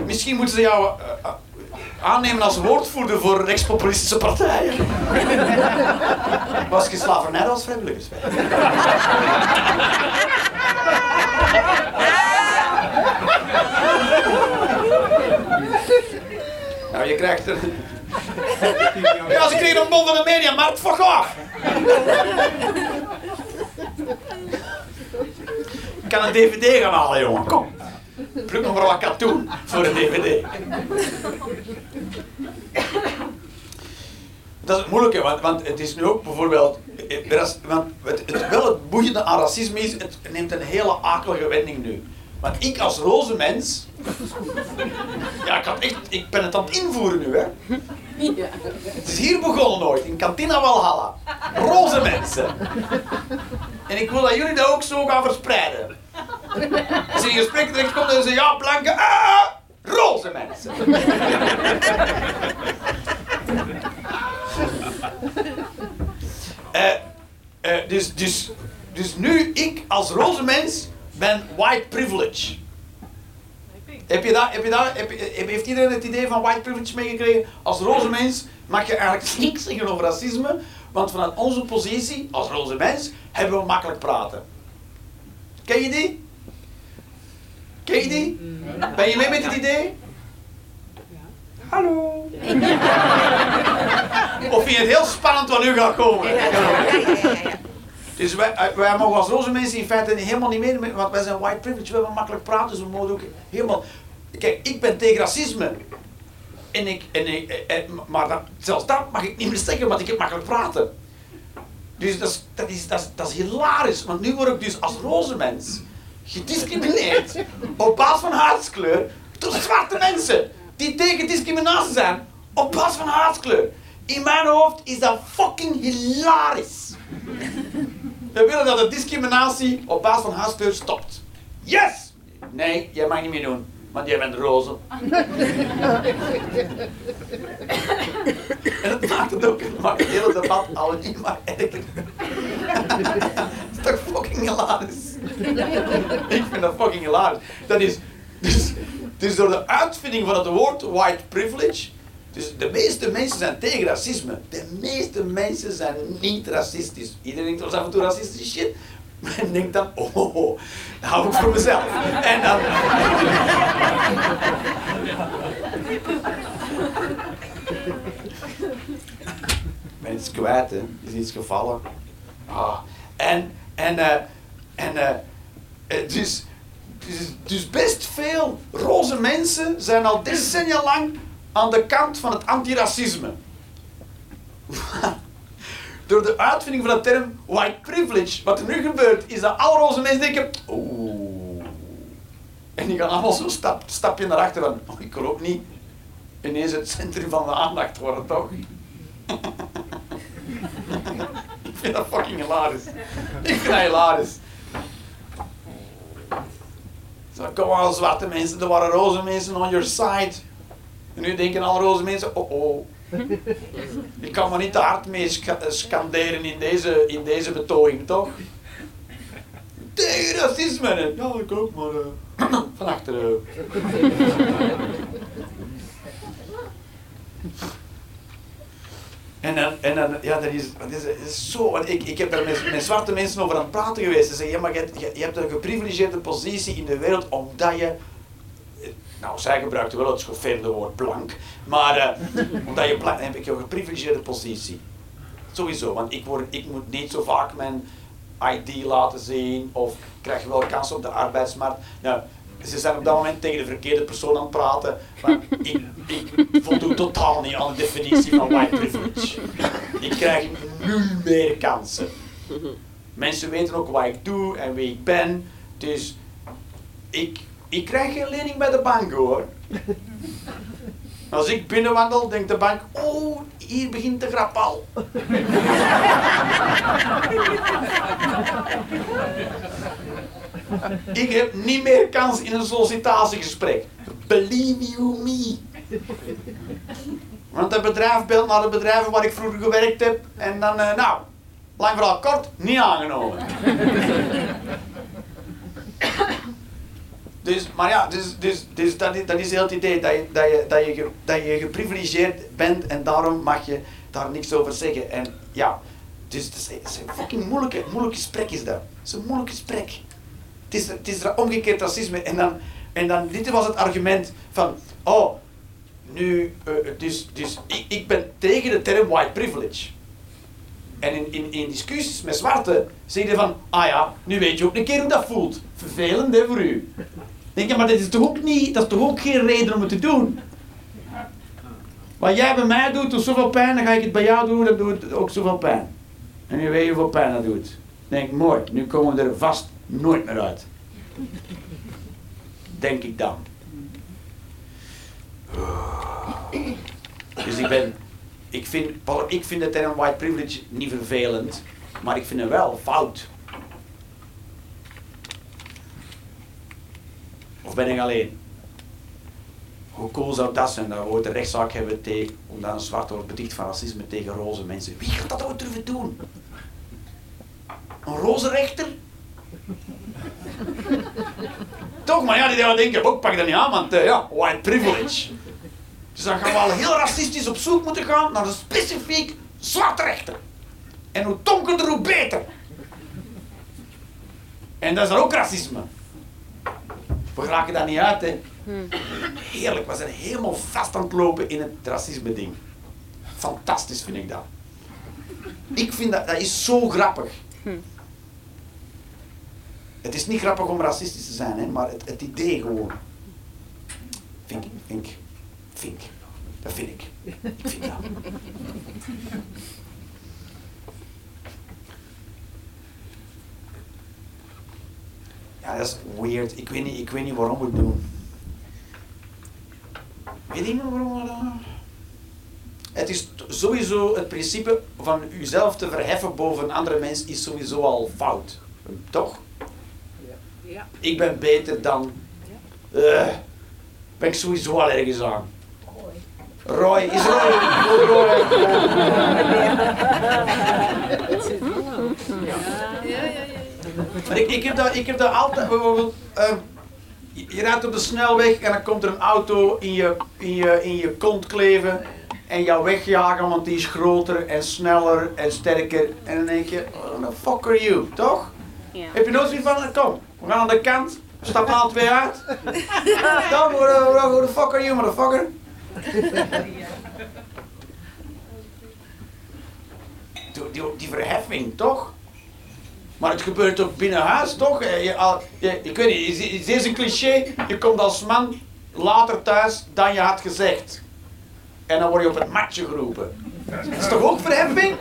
S1: misschien moeten ze jou eh, eh, aannemen als woordvoerder voor rechtspopulistische partijen. Was je slavernij als vrijwilligerswerk? Nou, je krijgt er... Ja, ze kregen een bon van de media, maar fuck off! Ik kan een dvd gaan halen, jongen. Kom. Pluk nog wat katoen voor een dvd. Dat is het moeilijke, want, want het is nu ook bijvoorbeeld... eh, ras- Want het, het, wel het boeiende aan racisme is, het neemt een hele akelige wending nu. Want ik als roze mens... Ja, ik, had echt, ik ben het aan het invoeren nu, hè. Het is hier begonnen ooit, in Cantina Valhalla. Roze mensen. En ik wil dat jullie dat ook zo gaan verspreiden. Als je in gesprek terecht komt en ze ja, blanke, ah, roze mensen. Eh, eh, dus, dus, dus nu, ik als roze mens ben white privilege. Heb je dat, heb je dat, heb- heeft iedereen het idee van white privilege meegekregen? Als roze mens mag je eigenlijk niks zeggen over racisme, want vanuit onze positie als roze mens hebben we makkelijk praten. Ken je die? Ken je die? Ben je mee met het idee? Hallo. Of vind je het heel spannend wat nu gaat komen? Dus wij, eh, wij mogen als roze mensen in feite helemaal niet mee, want wij zijn white privilege, we hebben makkelijk praten, dus we mogen ook helemaal... Kijk, ik ben tegen racisme. En ik, en ik, eh, eh, maar dat, zelfs dat mag ik niet meer zeggen, want ik heb makkelijk praten. Dus dat is, dat, is, dat, is, dat is hilarisch, want nu word ik dus als roze mens gediscrimineerd op basis van huidskleur door zwarte mensen die tegen discriminatie zijn op basis van huidskleur. In mijn hoofd is dat fucking hilarisch. We willen dat de discriminatie op basis van huidskleur stopt. Yes! Nee, jij mag niet meer doen, want jij bent roze. en dat maakt het ook, dat maakt het hele debat al niet maar erger. dat is toch fucking hilarisch? Ik vind dat fucking hilarisch. Dat is, dus, dus door de uitvinding van het woord white privilege, dus de meeste mensen zijn tegen racisme. De meeste mensen zijn niet racistisch. Iedereen denkt eens af en toe racistisch shit. Men denkt dan, oh, oh, dat hou ik voor mezelf. En dan... Ik ben iets kwijt, is iets gevallen. Ah. En, en, eh, en, eh, eh, dus, dus, dus best veel roze mensen zijn al decennia lang aan de kant van het antiracisme. Door de uitvinding van de term white privilege. Wat er nu gebeurt, is dat alle roze mensen denken, oeh. En die gaan allemaal zo'n stap, stapje naar achter van, oh, ik wil ook niet ineens het centrum van de aandacht worden, toch? ik vind dat fucking hilarisch. Ik vind dat hilarisch. Zo, kom aan, zwarte mensen, er waren roze mensen on your side. En nu denken alle roze mensen, oh oh. Ik kan maar niet te hard mee sca- eh, scanderen in deze, in deze betoging, toch? Tegen racisme! En, Ja, ik ook, maar eh, van achteren. En dan, en dan, ja, dat is, dat is, is zo, ik, ik heb daar met, met zwarte mensen over aan het praten geweest. Ze zeggen, ja, maar je, je, je hebt een geprivilegeerde positie in de wereld omdat je, nou, zij gebruikte wel het schoffeerde woord blank, maar eh, omdat je blank, dan heb ik een geprivilegeerde positie. Sowieso, want ik, word, ik moet niet zo vaak mijn ID laten zien of krijg wel kans op de arbeidsmarkt. Nou, ze zijn op dat moment tegen de verkeerde persoon aan het praten, maar ik, ik voldoe totaal niet aan de definitie van white privilege. Ik krijg nul meer kansen. Mensen weten ook wat ik doe en wie ik ben, dus ik, ik krijg geen lening bij de bank hoor. Als ik binnenwandel, denkt de bank, oh, hier begint de grap al. Ik heb niet meer kans in een sollicitatiegesprek. Believe you me. Want het bedrijf belt naar de bedrijven waar ik vroeger gewerkt heb en dan, eh, nou, lang verhaal kort, niet aangenomen. Dus, maar ja, dus, dus, dus dat, is, dat is heel het idee dat je, dat, je, dat, je, dat je geprivilegeerd bent en daarom mag je daar niks over zeggen. En ja, dus het is, een fucking moeilijke, moeilijk gesprek is dat. Het is een moeilijk gesprek. Het is, het is omgekeerd racisme. En dan, en dan, dit was het argument van, oh, nu, eh, dus, dus ik, ik ben tegen de term white privilege. En in, in, in discussies met zwarte zeg je van, ah ja, nu weet je ook een keer hoe dat voelt. Vervelend hè, voor u. Denk je, maar dit is toch ook niet, dat is toch ook geen reden om het te doen? Wat jij bij mij doet, doet zoveel pijn, dan ga ik het bij jou doen, dan doet ook zoveel pijn. En nu weet je hoeveel pijn dat doet. Denk, mooi, nu komen we er vast nooit meer uit. Denk ik dan. Dus ik ben, ik vind, ik vind de term white privilege niet vervelend, maar ik vind het wel fout. Of ben ik alleen? Hoe cool zou dat zijn dat we ooit een rechtszaak hebben tegen, omdat een zwarte wordt beticht van racisme tegen roze mensen. Wie gaat dat ooit durven doen? Een roze rechter? Toch, maar ja, die gaan denken, ook pak dat niet aan, want eh, ja, white privilege. Dus dan gaan we al heel racistisch op zoek moeten gaan naar een specifiek zwarte rechter. En hoe donkerder, hoe beter. En dat is dan ook racisme. We raken daar niet uit, hè. Heerlijk, we zijn helemaal vast aan het lopen in het racisme-ding. Fantastisch vind ik dat. Ik vind dat, dat is zo grappig. Het is niet grappig om racistisch te zijn, hè, maar het, het idee gewoon. Ik, vind ik. Dat vind ik. Ik vind dat. Ja, dat is weird. Ik weet niet, ik weet niet waarom we het doen. Weet iemand waarom we dat doen? Het is sowieso het principe van uzelf te verheffen boven een andere mens is sowieso al fout. Toch?
S2: Ja.
S1: Ik ben beter dan. Eh, ben ik sowieso al ergens aan. Roy, is Roy? Oh, Roy. Ik, ik, heb dat, ik heb dat altijd, bijvoorbeeld, eh, je, rijdt op de snelweg en dan komt er een auto in je, in je, in je kont kleven en jou wegjagen, want die is groter en sneller en sterker. En dan denk je, oh, the fuck are you, toch?
S6: Ja.
S1: Heb je nooit zoiets van, kom, we gaan aan de kant, stappen alle twee uit. Dan, who the fuck are you, motherfucker? Die, die, die verheffing, toch? Maar het gebeurt ook binnen huis, toch? Eh, Je, je, ik weet niet, is, is deze een cliché? Je komt als man later thuis dan je had gezegd. En dan word je op het matje geroepen. Dat is toch ook verheffing?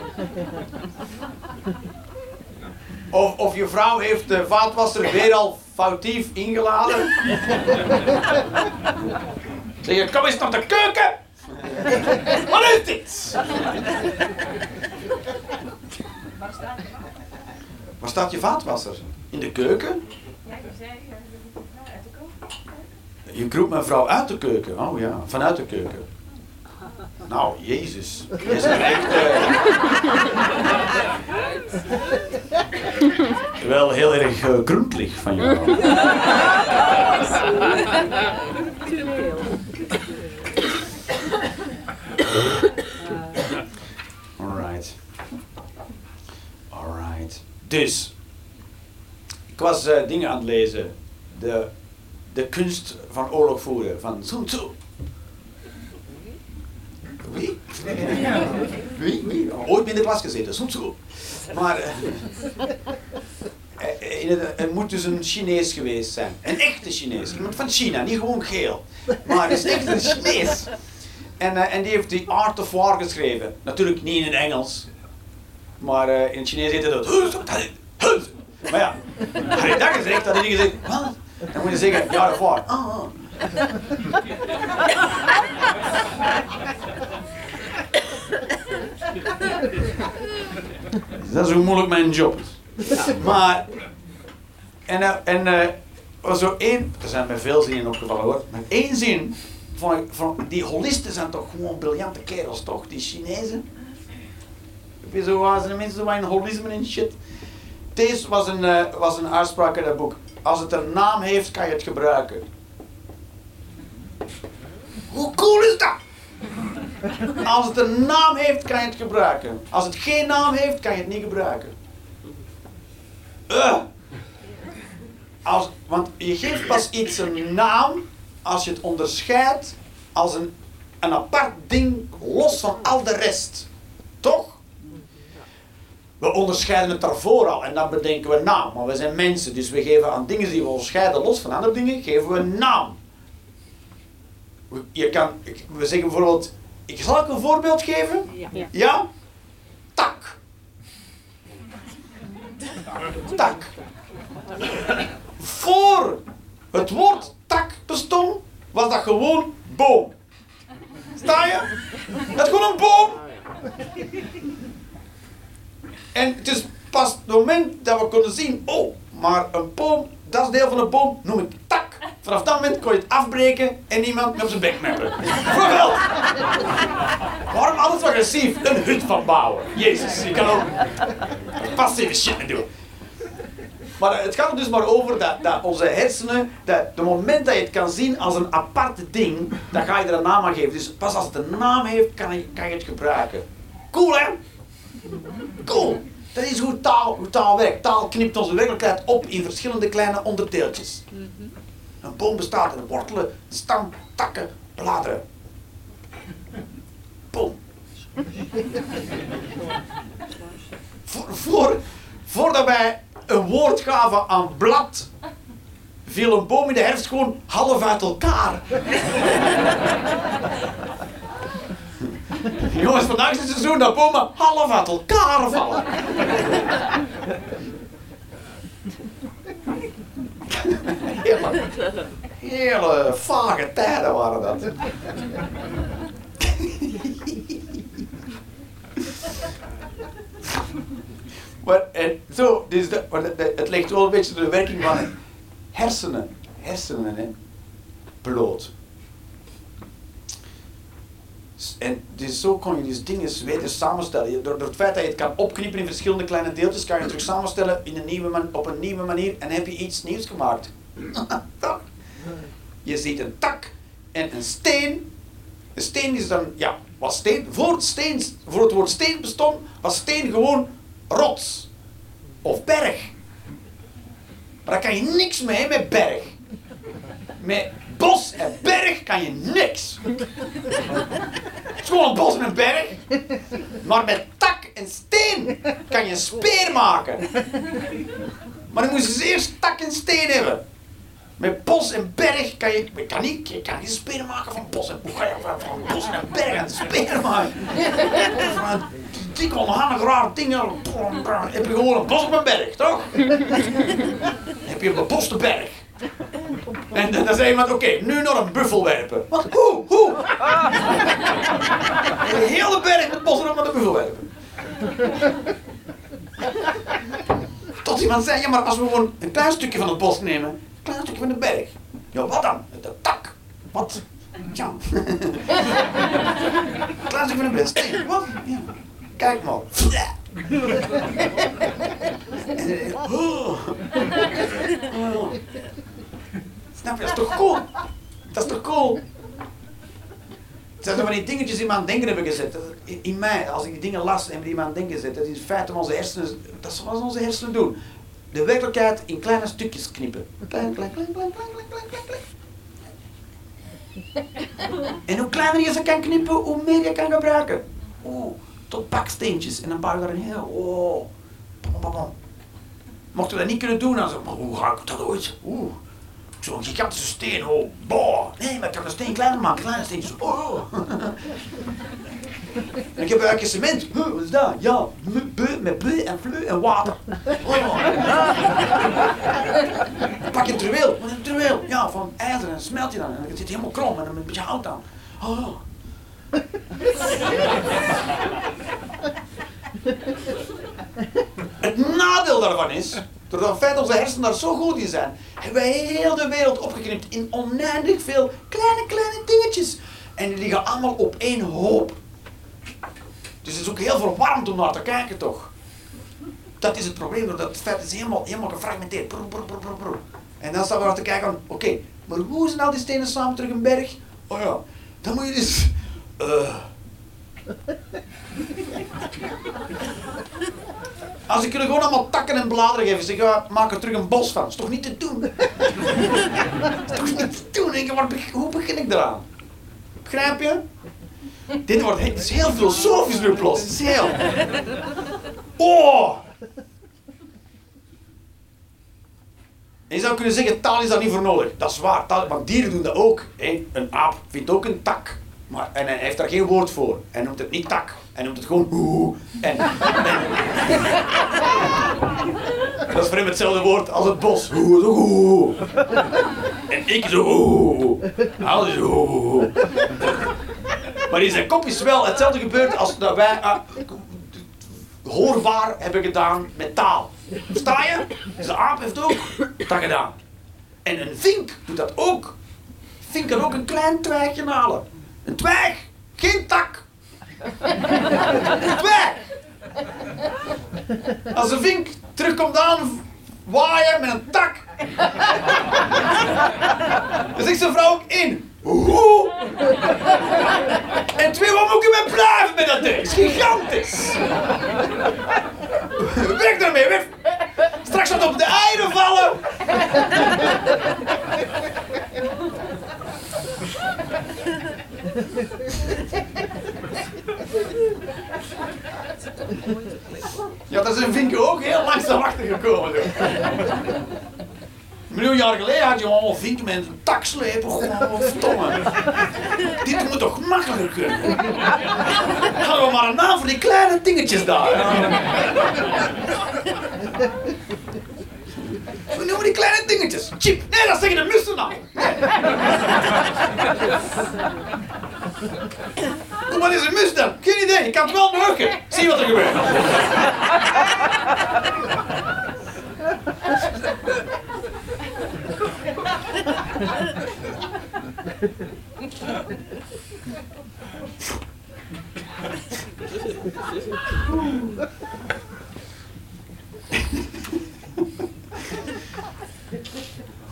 S1: Of, of je vrouw heeft de vaatwasser weer al foutief ingeladen. Zeg je, kom eens naar de keuken! Wat is dit? Waar staat je vaatwasser? In de keuken?
S4: Ja, je zei, uit de keuken.
S1: Je roept mijn vrouw uit de keuken. Oh ja, vanuit de keuken. Nou, Jezus. Je is echt... eh, wel heel erg uh, gruntelig van jou. Alright. Alright. Dus, ik was eh, dingen aan het lezen. De, de kunst van oorlog voeren, van Sun Tzu. Wie? Wie? Wie? Ooit in de klas gezeten, Sun Tzu. Maar in het, moet dus een Chinees geweest zijn. Een echte Chinees. Iemand van China, niet gewoon geel. Maar is echt een Chinees. En, en die heeft The Art of War geschreven. Natuurlijk niet in het Engels. Maar eh, in het Chinees heet dat. Maar ja, had hij dat gezegd, had hij niet gezegd. Wat? Dan moet je zeggen, Art of War. Ah, ah. Dat is hoe moeilijk mijn job is. Maar, en, eh, en eh, zo één, er zijn mij veel zinnen opgevallen hoor, maar één zin van, van die holisten zijn toch gewoon briljante kerels toch, die Chinezen. Zo de mensen zo in holisme en shit. Deze was een, eh, was een uitspraak uit dat boek. Als het een naam heeft, kan je het gebruiken. Hoe cool is dat? Als het een naam heeft, kan je het gebruiken. Als het geen naam heeft, kan je het niet gebruiken. Uh. Als, want je geeft pas iets een naam als je het onderscheidt als een, een apart ding los van al de rest. Toch? We onderscheiden het daarvoor al en dan bedenken we naam. Maar we zijn mensen, dus we geven aan dingen die we onderscheiden los van andere dingen, geven we een naam. Je kan, we zeggen bijvoorbeeld, ik zal ik een voorbeeld geven?
S2: Ja.
S1: Ja? Tak. Tak. Voor het woord tak bestond, was dat gewoon boom. Sta je? Dat is gewoon een boom. En het is pas het moment dat we konden zien, oh, maar een boom, dat is deel van een boom, noem ik tak. Vanaf dat moment kon je het afbreken en iemand op zijn bek meppen. Bijvoorbeeld. Waarom alles agressief? Een hut van bouwen. Jezus, je kan ook passieve shit mee doen. Maar het gaat er dus maar over dat, dat onze hersenen, dat de moment dat je het kan zien als een apart ding, dan ga je er een naam aan geven. Dus pas als het een naam heeft, kan je, kan je het gebruiken. Cool hè? Cool. Dat is hoe taal, hoe taal werkt. Taal knipt onze werkelijkheid op in verschillende kleine onderdeeltjes. Een boom bestaat uit wortelen, stam, takken, bladeren. Boom. voor, voordat wij een woord gaven aan blad, viel een boom in de herfst gewoon half uit elkaar. Jongens, vandaag is het seizoen dat bomen half uit elkaar vallen. Hele, hele vage tijden waren dat. Maar en zo, dus de- het legt wel een beetje de werking van hersenen. Hersenen, hè. Bloot. En dus zo kon je dus dingen weten samenstellen. Door, door het feit dat je het kan opknippen in verschillende kleine deeltjes, kan je het terug samenstellen in een nieuwe man, op een nieuwe manier en heb je iets nieuws gemaakt. Je ziet een tak en een steen. Een steen is dan, ja, was steen. Voor het, steen, voor het woord steen bestond, was steen gewoon rots of berg. Maar daar kan je niks mee met berg. Met bos en berg kan je niks. Het is gewoon een bos en een berg. Maar met tak en steen kan je een speer maken. Maar dan moet dus eerst tak en steen hebben. Met bos en berg kan je, je kan niet, je kan maken van bos en van, van bos en berg een speer maken? Van een dik onhandig raar ding, heb je gewoon een bos op een berg, toch? heb je een beboste berg. En dan zei iemand, oké, nu nog een buffel werpen. Wat? Hoe? Hoe? Een hele berg met bossen op met een buffel werpen. Tot iemand zei, ja maar als we gewoon een klein stukje van het bos nemen, een klein stukje van de berg. Ja, wat dan? De tak. Wat? Ja. een klein stukje van de berg. Steen. Wat? Ja. Kijk maar. En, eh, oh. Oh. Nou, dat is toch cool? Dat is toch cool? Het zijn niet van die dingetjes die me aan het denken hebben gezet. In, in, mij, als ik die dingen las en die me aan het denken gezet. Dat is in feite onze hersenen, dat is wat onze hersenen doen. De werkelijkheid in kleine stukjes knippen. Klein, klein, klein, klein, klein, klein, klein, klein. En hoe kleiner je ze kan knippen, hoe meer je kan gebruiken. Oeh, tot baksteentjes. En dan bouw je daar een heel... Oh. Mochten we dat niet kunnen doen, dan zo, maar hoe ga ik dat ooit? Oeh zo'n gigantische steen, oh, boah. Nee, maar kan de steen kleiner maken, kleine steentjes, oh. En ik heb eigenlijk cement. Huh, wat is dat? Ja, met beu en fleu en water. Oh. Pak je een truweel. Wat is een truweel? Ja, van ijzer en smelt je dan. En dan zit helemaal krom en dan een beetje hout aan. Oh. Het nadeel daarvan is, doordat feit dat onze hersenen daar zo goed in zijn, hebben wij heel de wereld opgeknipt in oneindig veel kleine, kleine dingetjes. En die liggen allemaal op één hoop. Dus het is ook heel verwarmd om naar te kijken, toch? Dat is het probleem, doordat het feit is helemaal, helemaal gefragmenteerd. En dan staan we naar te kijken oké, maar hoe zijn al die stenen samen terug een berg? Oh ja, dan moet je dus... eh, Als ik jullie gewoon allemaal takken en bladeren geef zeg, ja, maak er terug een bos van. Is toch niet te doen? Is toch niet te doen? Hoe begin ik eraan? Begrijp je? Dit wordt het is heel filosofisch nu plots. Het is heel... Oh! En je zou kunnen zeggen, taal is daar niet voor nodig. Dat is waar, taal, want dieren doen dat ook. Een aap vindt ook een tak. Maar, en hij heeft daar geen woord voor. Hij noemt het niet tak. Hij noemt het gewoon. En, dat is voor hem hetzelfde woord als het bos. Oeh, zo. En ik zo oeh. Maar in zijn kop is wel hetzelfde gebeurd als dat wij ah, hoorbaar hebben gedaan met taal. Versta je? Dus de aap heeft ook dat gedaan. En een vink doet dat ook. Vink kan ook een klein twijgje halen. Een twijg, geen tak. Als een vink terugkomt aan waaien met een tak, dan zegt zijn vrouw ook in. Hoe? En twee, wat moet ik met dat ding? Het is gigantisch. Weg daarmee. Straks gaat op de eieren vallen. Ja, dat is een vink ook heel langzaam achtergekomen. Zo. Een miljoen jaar geleden had je allemaal vinken met een tak slepen. Gewoon. Dit moet toch makkelijker kunnen? Hadden we maar een naam voor die kleine dingetjes daar. We noemen die kleine dingetjes. Chip. Nee, dat zeggen de mussen nou. Nee. Wat is een mus dan? Geen idee. Ik kan het wel neuken. Zie wat er gebeurt.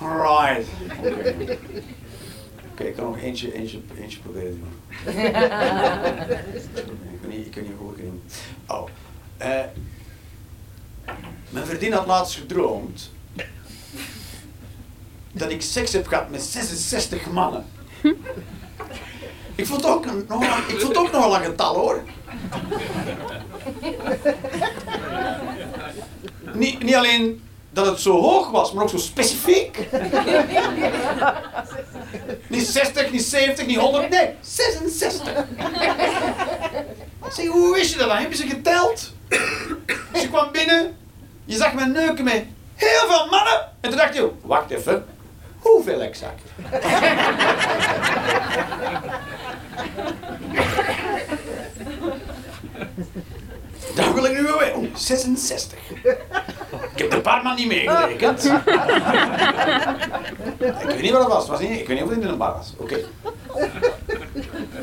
S1: Alright. Oké, ik kan nog eentje, eentje, eentje proberen te doen. ik kan niet, ik kan niet goed in. Oh. eh mijn vriendin had laatst gedroomd dat ik seks heb gehad met 66 mannen. Ik vond het ook, een- nog, ik vond het ook nogal een getal hoor. Niet, niet alleen dat het zo hoog was, maar ook zo specifiek. niet 60, niet 70, niet 100, nee, 66. Zeg, hoe wist je dat dan? Heb je ze geteld? Dus je kwam binnen, je zag me neuken met heel veel mannen. En toen dacht je, wacht even, hoeveel exact? Daar wil ik nu weer. Oeh, 66. Ik heb de parma niet meegerekend. ik weet niet wat het was. Was niet, ik weet niet of het in een bar was. Oké.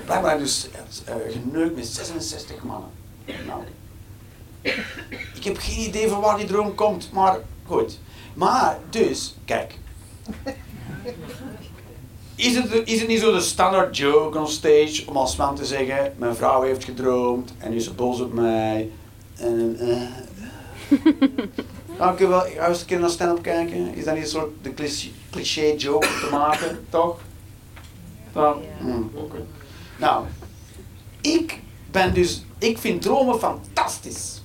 S1: Blijkbaar heb ik dus uh, geneukt met 66 mannen. Nou. Ik heb geen idee van waar die droom komt, maar goed. Maar, dus, kijk. Is het, is het niet zo de standaard joke on stage om als man te zeggen: Mijn vrouw heeft gedroomd en nu is ze boos op mij. En, uh, nou, ik wel ga eens een keer naar stand-up kijken. Is dat niet een soort de cliché, cliché joke te maken, toch? Dan, mm, okay. Nou, ik ben dus, ik vind dromen fantastisch.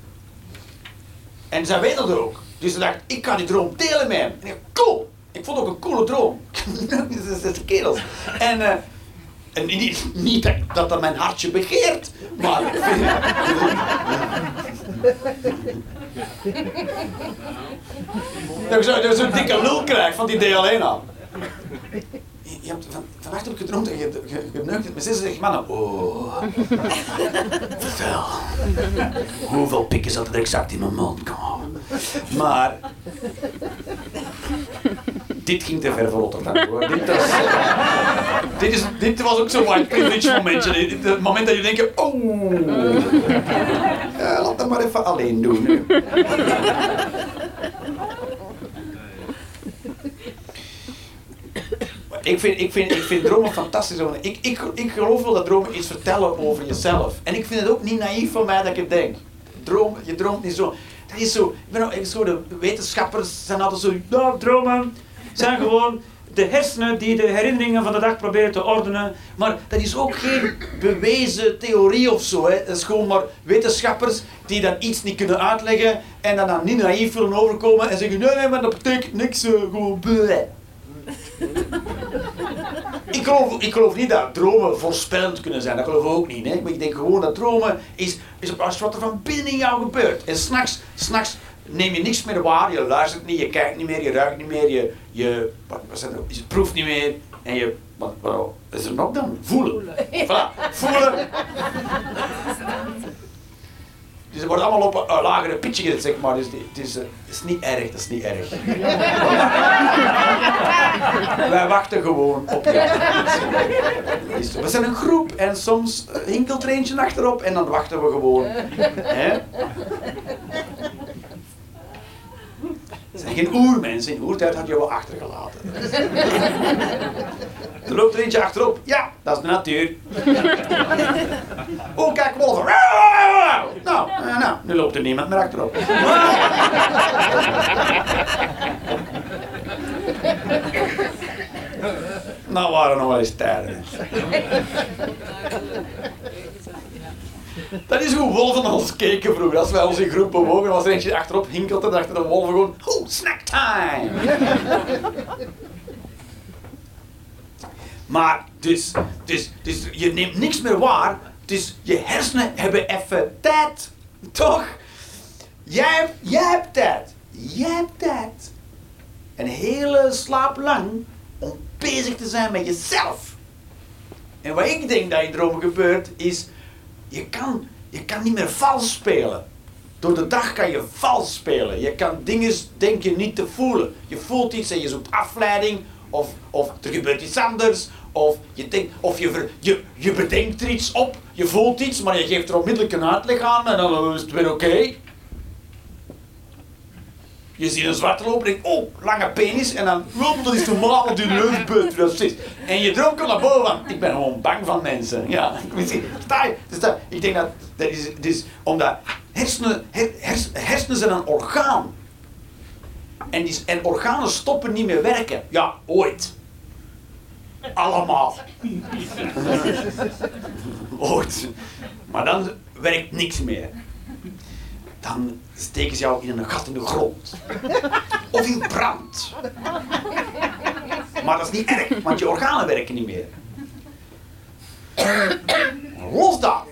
S1: En zij weten dat ook. Dus ze dacht, ik kan die droom delen met hem. En ik cool. Ik vond ook een coole droom. dat is de kerels. En, uh, en niet, niet dat dat mijn hartje begeert, maar dat ik zo'n zo dikke lul krijg van die idee alleen al. Je hebt, van, vannacht heb ik gedroomd en je, je, je neukt het met 66 mannen. Oh. Vertel. Hoeveel pikken zat er exact in mijn mond? Maar... Dit ging te ver voor Rotterdam hoor. Dit was, dit, is, dit was ook zo'n white momentje. Het moment dat je denkt, oh. Laat dat maar even alleen doen. Nu. ik vind, ik vind, ik vind dromen fantastisch. Ik, ik, ik geloof wel dat dromen iets vertellen over jezelf. En ik vind het ook niet naïef van mij dat ik het denk. Droom, je droomt niet zo. Dat is zo. Ik ben zo de wetenschappers zijn altijd zo. Nou, dromen zijn gewoon de hersenen die de herinneringen van de dag proberen te ordenen. Maar dat is ook geen bewezen theorie of zo. Hè. Dat is gewoon maar wetenschappers die dan iets niet kunnen uitleggen en dan, dan niet naïef willen overkomen en zeggen: nee, nee, maar dat betekent niks, uh, gewoon bleh. ik, geloof, ik geloof niet dat dromen voorspellend kunnen zijn, dat geloof ik ook niet. Hè? Maar ik denk gewoon dat dromen is, is op wat er van binnen in jou gebeurt. En s'nachts, s'nachts neem je niks meer waar, je luistert niet, je kijkt niet meer, je ruikt niet meer, je, je, wat, wat zijn je proeft niet meer en je, wat, wat is er nog dan? Voelen. Voelen. Voilà, voelen. Dus het wordt allemaal op een lagere pitje gezet, zeg maar. Dus het is, het is niet erg, dat is niet erg. Wij wachten gewoon op jou. We zijn een groep en soms hinkelt er eentje achterop en dan wachten we gewoon. Hè? Het zijn geen oermensen. In oertijd had je wel achtergelaten. er loopt er eentje achterop. Ja, dat is de natuur. oh, kijk, wolven. Nou, nou, nu loopt er niemand meer achterop. nou waren nog wel eens tijden. Dat is hoe wolven ons keken vroeger. Als wij ons in groep bewogen, was er eentje achterop hinkelde, en dachten de wolven gewoon, oh, snack time! maar, dus, dus, dus je neemt niks meer waar, dus je hersenen hebben even tijd. Toch? Jij, hebt, jij hebt tijd. Jij hebt tijd. Een hele slaap lang om bezig te zijn met jezelf. En wat ik denk dat in dromen gebeurt, is je kan, je kan niet meer vals spelen. Door de dag kan je vals spelen. Je kan dingen, denk je, niet te voelen. Je voelt iets en je zoekt afleiding. Of, of er gebeurt iets anders. Of je, denkt, of je, ver, je, je bedenkt er iets op. Je voelt iets, maar je geeft er onmiddellijk een uitleg aan. En dan is het weer oké. Je ziet een zwarte loper en denkt, oh, lange penis. En dan, oh, dat is normaal, want die neusbeut, dat is En je droom naar boven ik ben gewoon bang van mensen. Ja, sta je? Dat, ik denk dat, dat is, dus, omdat hersenen, her, hers, hersenen zijn een orgaan. En, die, en organen stoppen niet meer werken. Ja, ooit. Allemaal. ooit. Maar dan werkt niks meer dan steken ze jou in een gat in de grond. Of in brand. Maar dat is niet erg, want je organen werken niet meer. Los daar.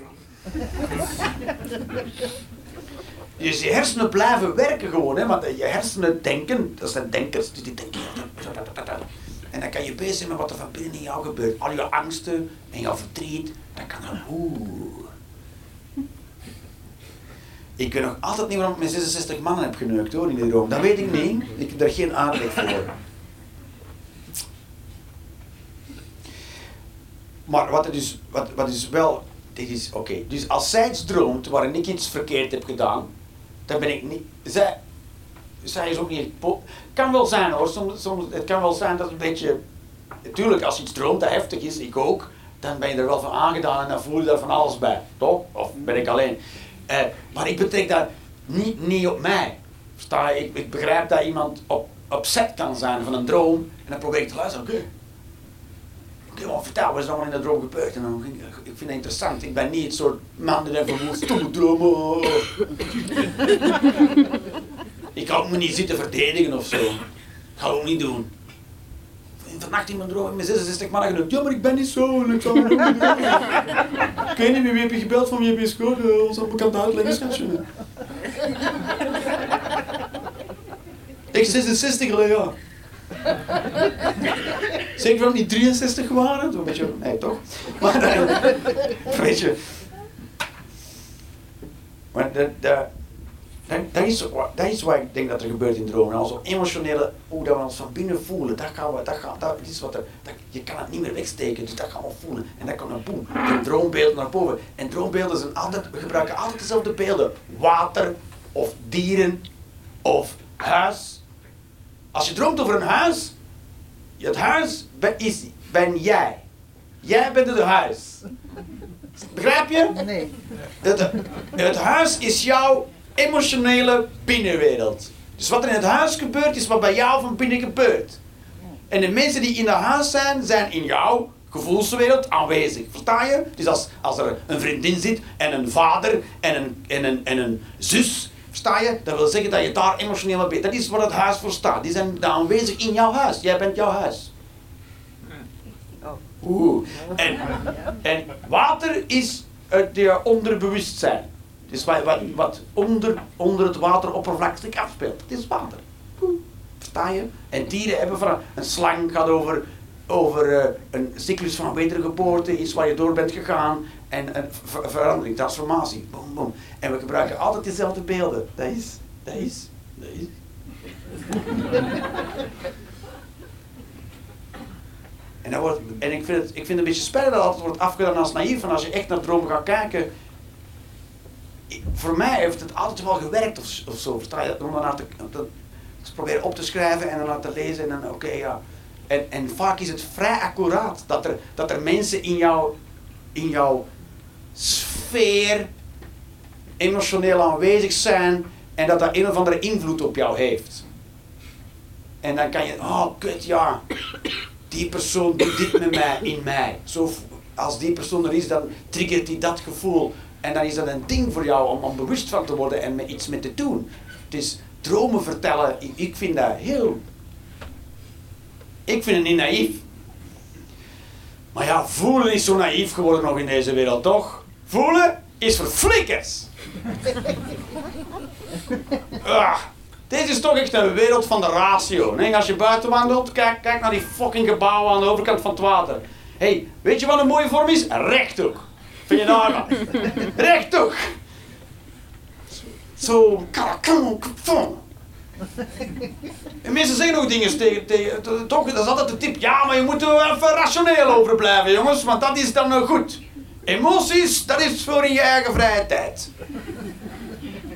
S1: Dus je hersenen blijven werken gewoon, hè, want je hersenen denken, dat zijn denkers, dus die denken. En dan kan je bezig zijn met wat er van binnen in jou gebeurt. Al je angsten en jouw verdriet, dat kan dan. Ik weet nog altijd niet waarom ik met 66 mannen heb geneukt hoor in die droom. Dat weet ik niet. Ik heb daar geen uitleg voor. Maar wat er dus, wat, wat is wel, dit is oké. Dus als zij iets droomt waarin ik iets verkeerd heb gedaan, dan ben ik niet. Zij, zij is ook niet. Kan wel zijn hoor. Soms, soms, het kan wel zijn dat een beetje. Natuurlijk, als iets droomt dat heftig is, ik ook, dan ben je er wel van aangedaan en dan voel je daar van alles bij. Toch? Of ben ik alleen? Eh, maar ik betrek dat niet, niet op mij. Ik, ik begrijp dat iemand op, upset kan zijn van een droom en dan probeer ik te luisteren. Oké. Oké, maar vertel, wat is allemaal in de droom gebeurd? En dan, ik vind het interessant. Ik ben niet het soort man die denkt van, "Oh, stomme dromen. ik ga me niet zitten verdedigen of zo. Ik ga ook niet doen. Vannacht in mijn droom, met 66 mannen gedacht, ja maar ik ben niet zo en ik weet niet, wie heb je gebeld van wie heb je gescoord? Uh, ons bekend uitleggen, schatje. Ik 66 al, ja. Zeker dat niet 63 waren? Zo'n beetje, nee toch? Maar, eh, weet je. Maar dat, dat, dat, dat, is, dat is wat ik denk dat er gebeurt in dromen. Also emotionele, hoe dat we ons van binnen voelen, dat gaan we, dat gaan, dat is wat er, dat, je kan het niet meer wegsteken, dus dat gaan we voelen. En dat komt naar boem, een droombeeld naar boven. En droombeelden zijn altijd, we gebruiken altijd dezelfde beelden. Water, of dieren, of huis. Als je droomt over een huis, het huis ben, is, ben jij. Jij bent het huis. Begrijp je?
S5: Nee.
S1: Het, het huis is jouw emotionele binnenwereld. Dus wat er in het huis gebeurt, is wat bij jou van binnen gebeurt. En de mensen die in het huis zijn, zijn in jouw gevoelswereld aanwezig. Versta je? Dus als, als er een vriendin zit en een vader en een, en een, en een zus, versta je? Dat wil zeggen dat je daar emotioneel mee bent. Dat is wat het huis voor staat. Die zijn daar aanwezig in jouw huis. Jij bent jouw huis. Oeh. En, en water is het je Dus wat, wat, onder, onder het wateroppervlak zich afspeelt. Het is water. Versta je? En dieren hebben van een slang gaat over, over eh, een cyclus van wedergeboorte, iets waar je door bent gegaan. En een ver- verandering, transformatie. Boom, boom. En we gebruiken altijd dezelfde beelden. Dat is, dat is, dat is. En, dat wordt, en ik, vind het, ik vind het een beetje spijtig dat het altijd wordt afgedaan als naïef. En als je echt naar dromen gaat kijken. Voor mij heeft het altijd wel gewerkt of, of zo. Versta je? Om daarna te, proberen op te schrijven en daarna te lezen. En dan, oké, ja. En, en vaak is het vrij accuraat dat er, dat er mensen in jouw, in jouw sfeer emotioneel aanwezig zijn. En dat dat een of andere invloed op jou heeft. En dan kan je, oh kut ja, die persoon doet dit met mij, in mij. Zo, als die persoon er is, dan triggert die dat gevoel. En dan is dat een ding voor jou om, om bewust van te worden en met iets mee te doen. Dus dromen vertellen, ik, vind dat heel... Ik vind het niet naïef. Maar ja, voelen is zo naïef geworden nog in deze wereld, toch? Voelen is voor flikkers. Ah, dit is toch echt een wereld van de ratio. Nee, als je buiten wandelt, kijk, kijk naar die fucking gebouwen aan de overkant van het water. hey, weet je wat een mooie vorm is? Rechthoek. Daar wat? Rechthoek. Zo, kom, kom. En mensen zeggen ook dingen tegen, tegen to- toch, dat is altijd de tip. Ja, maar je moet er wel even rationeel over blijven, jongens, want dat is dan goed. Emoties, dat is voor in je eigen vrije tijd.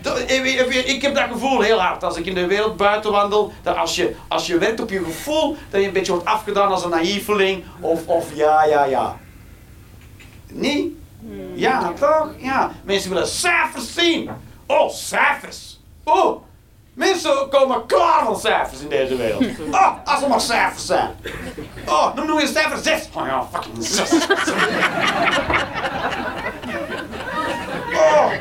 S1: Dat- ik- ik- ik- heb dat gevoel heel hard als ik in de wereld buiten wandel. Dat als je, als je werkt op je gevoel, dat je een beetje wordt afgedaan als een naïveling. Of, of ja, ja, ja. Nee? Ja, toch? Ja. Mensen willen cijfers zien. Oh, cijfers. Oh, mensen komen klaar van cijfers in deze wereld. Oh, als er maar cijfers zijn. Oh, noem nu een cijfer zes Oh ja, fucking zes Oh.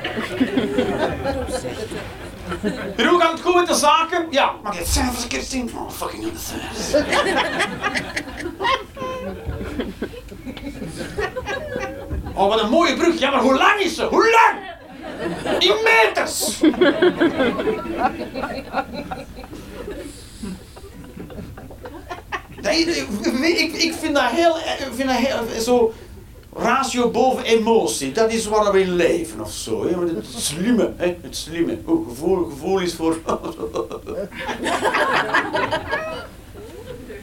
S1: En hoe gaat het goed met de zaken? Ja, maar je het cijfers een keer zien. Oh, fucking 6. Oh, wat een mooie brug. Ja, maar hoe lang is ze? Hoe lang? In meters. Nee, ik, ik, vind dat heel, ik vind dat heel zo. ratio boven emotie, dat is waar we in leven of zo. Hè? Het slimme, hè? het slimme. Oh, gevoel, gevoel is voor.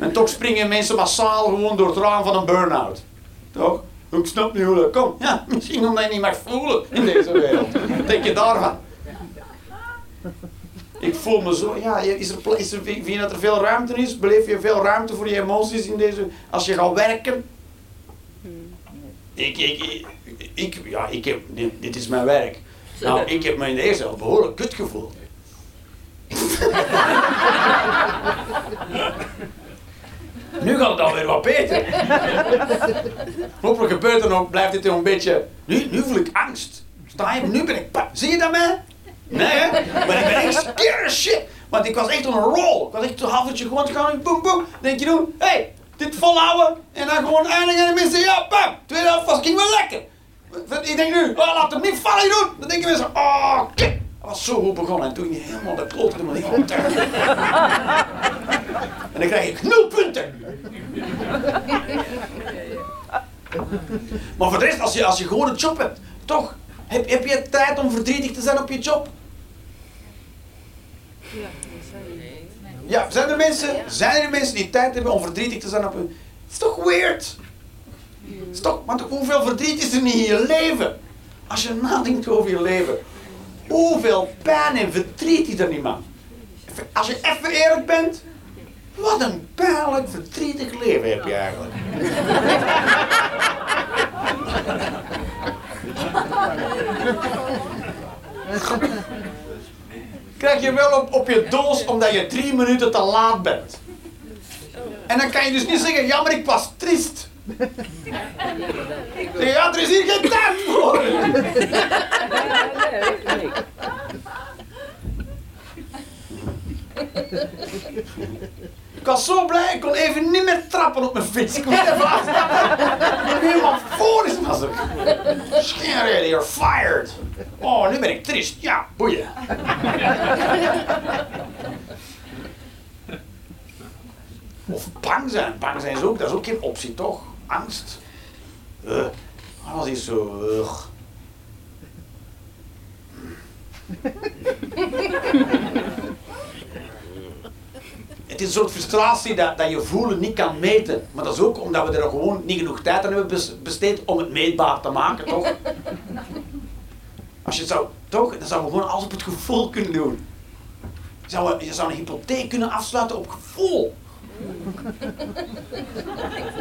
S1: en toch springen mensen massaal gewoon door het raam van een burn-out. Toch? Ik snap niet hoe dat komt. Ja, misschien omdat je niet mag voelen in deze wereld. Wat denk je daarvan? Ik voel me zo, ja, is er, is er, vind je dat er veel ruimte is? Beleef je veel ruimte voor je emoties in deze, als je gaat werken? Ik, ik, ik, ik, ja, ik heb, dit, dit is mijn werk. Nou, ik heb me in de eerste helft behoorlijk kut gevoeld. Nu gaat het alweer wat beter. Hopelijk gebeurt er nog, blijft dit een beetje. Nu, nu voel ik angst. Sta je? Nu ben ik. pa- Zie je dat, man? Nee, hè? Maar ik ben echt scared shit. Want ik was echt een roll. Ik was echt een half gewoon gaan. Boom. Dan denk je doen, hé, hey, dit volhouden. En dan gewoon eindigen en mensen, ja, bam. Tweede helft was, ging wel lekker. Ik denk nu, oh, laat hem niet vallen doen. Dan denken mensen, oh, kijk. Was zo goed begonnen. En toen je helemaal de kloot helemaal niet op En dan krijg ik nul punten. Maar voor de rest, als je, als je gewoon een job hebt, toch? Heb, heb je tijd om verdrietig te zijn op je job? Ja, zijn er mensen, zijn er mensen die tijd hebben om verdrietig te zijn op hun... Het is toch weird? Het is toch, want hoeveel verdriet is er niet in je leven? Als je nadenkt over je leven. Hoeveel pijn en verdriet is er niet, man? Als je even eerlijk bent, wat een pijnlijk verdrietig leven heb je eigenlijk. Krijg je wel op, op je doos omdat je drie minuten te laat bent. En dan kan je dus niet zeggen, ja maar ik was triest. Zeg, Ja, er is hier geen tijd voor. Ik was zo blij, ik kon even niet meer trappen op mijn fiets. Ik moest even afstappen. Helemaal voor is was ik. Schenreden, you're fired. Oh, nu ben ik triest. Ja, boeien. Of bang zijn. Bang zijn is ook, dat is ook geen optie, toch? Angst. Uh, is zo... ugh. Het is een soort frustratie dat, dat je voelen niet kan meten. Maar dat is ook omdat we er gewoon niet genoeg tijd aan hebben bes- besteed om het meetbaar te maken, toch? Als je zou, toch? Dan zouden we gewoon alles op het gevoel kunnen doen. Zou, je zou een hypotheek kunnen afsluiten op gevoel.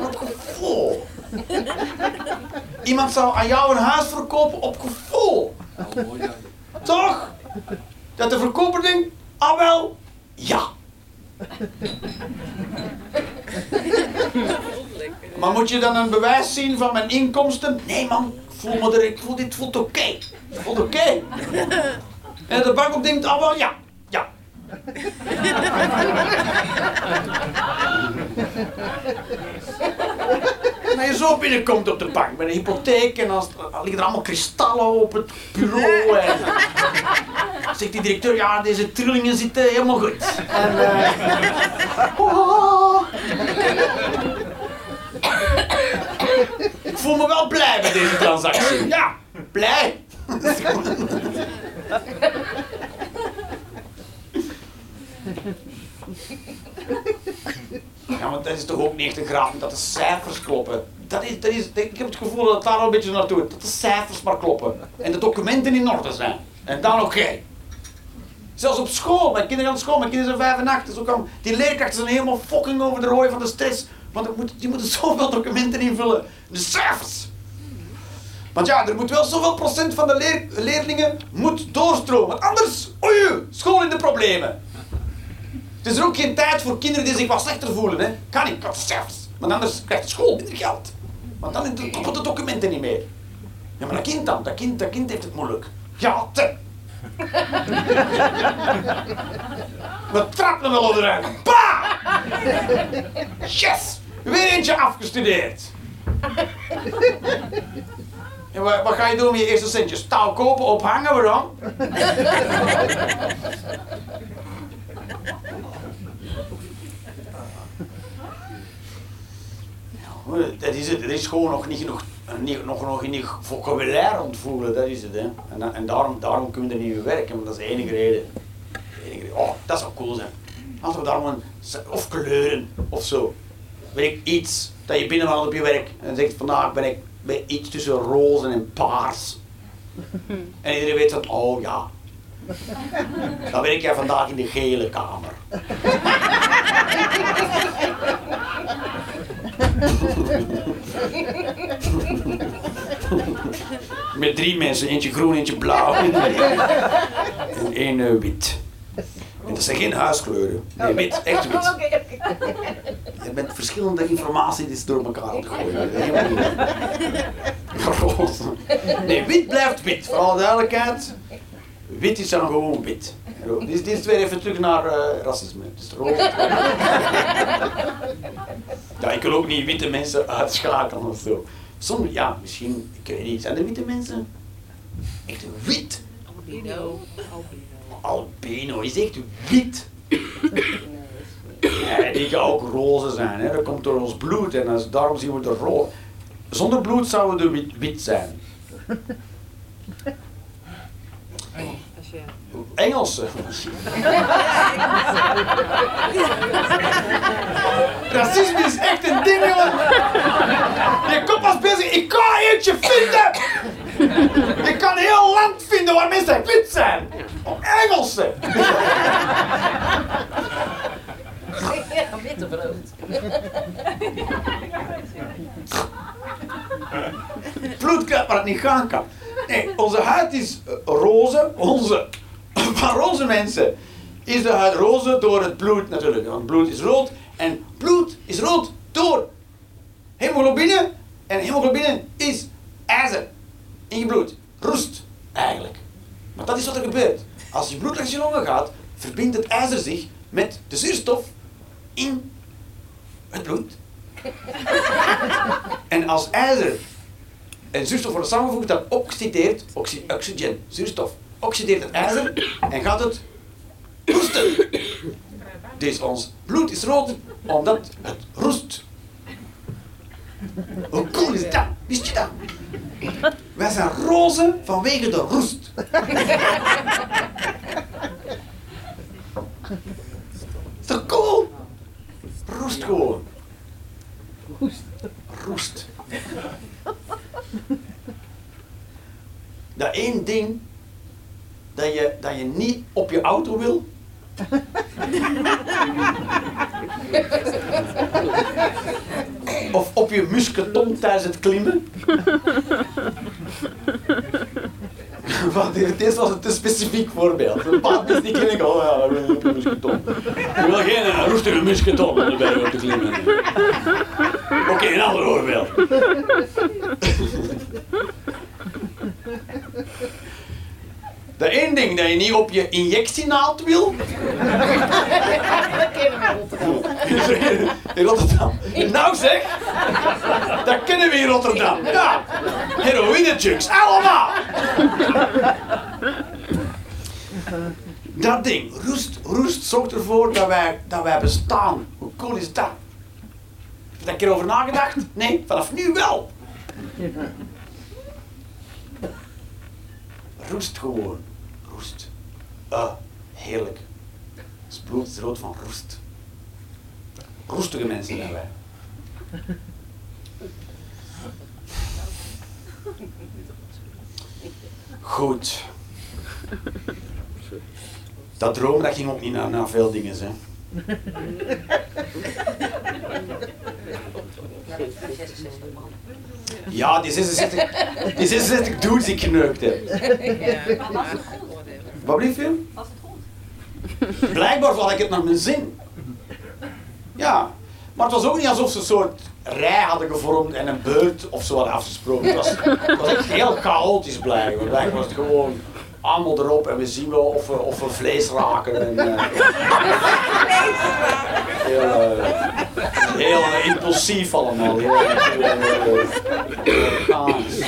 S1: Op gevoel. Iemand zou aan jou een huis verkopen op gevoel. Toch? Dat de verkoper denkt, ah wel, ja. Maar moet je dan een bewijs zien van mijn inkomsten? Nee man, voel me er, ik voel dit voelt oké. Het voelt oké. En de bank ook denkt, ah wel, ja. En als je zo binnenkomt op de bank met een hypotheek en dan liggen er allemaal kristallen op het bureau. En zegt die directeur, ja, deze trillingen zitten helemaal goed. En, eh, oh. Ik voel me wel blij met deze transactie. Ja, blij. Ja, maar dat is toch ook 90 graden dat de cijfers kloppen. Dat is, dat is, ik heb het gevoel dat het daar al een beetje naartoe. Dat de cijfers maar kloppen. En de documenten in orde zijn. En dan oké. Zelfs op school, mijn kinderen gaan school, mijn kinderen zijn vijf en acht. Dus ook al, die leerkrachten zijn helemaal fucking over de rooi van de stress. Want die moeten zoveel documenten invullen. De cijfers. Want ja, er moet wel zoveel procent van de leer- leerlingen moet doorstromen. Want anders, oei, school in de problemen. Het is ook geen tijd voor kinderen die zich wat slechter voelen. Hè. Kan niet, kan cijfers. Want anders krijgt de school minder geld. Want dan kloppen de documenten niet meer. Ja, maar dat kind dan, dat kind, dat kind heeft het moeilijk. Ja, te. We trappen wel eruit. Pa! Yes! Weer eentje afgestudeerd. En wat, wat ga je doen met je eerste centjes? Touw kopen, ophangen, waarom? Dat is het. Er is gewoon nog niet genoeg, niet, nog, nog genoeg vocabulaire ontvoeren, dat is het. Hè. En, en daarom, daarom kunnen we er niet mee werken, maar dat is de enige reden. De enige reden. Oh, dat zou cool zijn. Laten we daar gewoon, of kleuren, of zo. Weet ik, iets dat je binnenhaalt op je werk en zegt vandaag ben ik bij iets tussen roze en paars. En iedereen weet van, oh ja. Dan werk jij vandaag in de gele kamer. Met drie mensen, eentje groen, eentje blauw en één eh, wit. En dat zijn geen huiskleuren. Nee, wit, echt wit. Je bent verschillende informatie die is door elkaar aan gooien. Roze. Nee, wit blijft wit, voor alle duidelijkheid. Wit is dan gewoon wit. Dit, dit is weer even terug naar eh, racisme. Het is rood. Ja, ik wil ook niet witte mensen uitschakelen of zo. Sommige, ja, misschien, ik weet niet, zijn er witte mensen? Echt wit.
S2: Albino.
S1: Albino is echt wit. Ja, die kan ook roze zijn, hè. dat komt door ons bloed en als, daarom zien we de roze. Zonder bloed zouden we wit, wit zijn.
S2: Als je...
S1: Engelsen. Racisme is echt een ding, jongen. Je komt pas bezig, ik kan eentje vinden. Je kan heel land vinden waar mensen wit zijn. Engelsen.
S2: Ja, witte brood.
S1: Bloedkruid waar het niet gaan kan. Nee, onze huid is eh, roze. Onze, van roze mensen is de huid roze door het bloed natuurlijk. Want bloed is rood. En bloed is rood door hemoglobine. En hemoglobine is ijzer in je bloed. Roest, eigenlijk. Maar dat is wat er gebeurt. Als je bloed langs je longen gaat, verbindt het ijzer zich met de zuurstof in het bloed. En als ijzer en zuurstof worden samengevoegd, dan oxideert, oxy, oxygen, zuurstof, oxideert het ijzer en gaat het roesten. Dus ons bloed is rood omdat het roest. Hoe cool is dat? Wist je dat? Wij zijn roze vanwege de roest. Is toch cool? Roest gewoon. Roest. Dat één ding dat je, dat je niet op je auto wil. of op je musketon tijdens het klimmen. Want dit was een te specifiek voorbeeld. Een paar mensen die ik wil ik je musketon. Ik wil geen uh, roestige musketon om op te klimmen. Oké, een ander voorbeeld. De één ding dat je niet op je injectienaald wil.
S2: Dat kennen we in Rotterdam.
S1: Nou zeg, dat kennen we in Rotterdam. Ja, heroïne-junks, allemaal. Dat ding, roest, roest zorgt ervoor dat wij, dat wij bestaan. Hoe cool is dat? Heb je daar een keer over nagedacht? Nee, vanaf nu wel. Roest gewoon. Ah, heerlijk. Het bloed rood van roest. Roestige mensen zijn wij. Goed. Dat droom dat ging ook niet naar, veel dingen. Hè.
S2: Ja, 66 man.
S1: Ja, die 66, die 66 dudes die ik geneukt heb.
S4: Maar was het goed?
S1: Wat blieft je?
S4: Was het goed?
S1: Blijkbaar had ik het naar mijn zin. Ja, maar het was ook niet alsof ze een soort rij hadden gevormd en een beurt of zo hadden afgesproken. Het was, het was echt heel chaotisch blijkbaar. Blijkbaar was het gewoon allemaal erop en we zien wel of we, of we vlees raken. En, eh, heel, eh, heel eh, impulsief allemaal. Heel, heel, heel, heel organisch.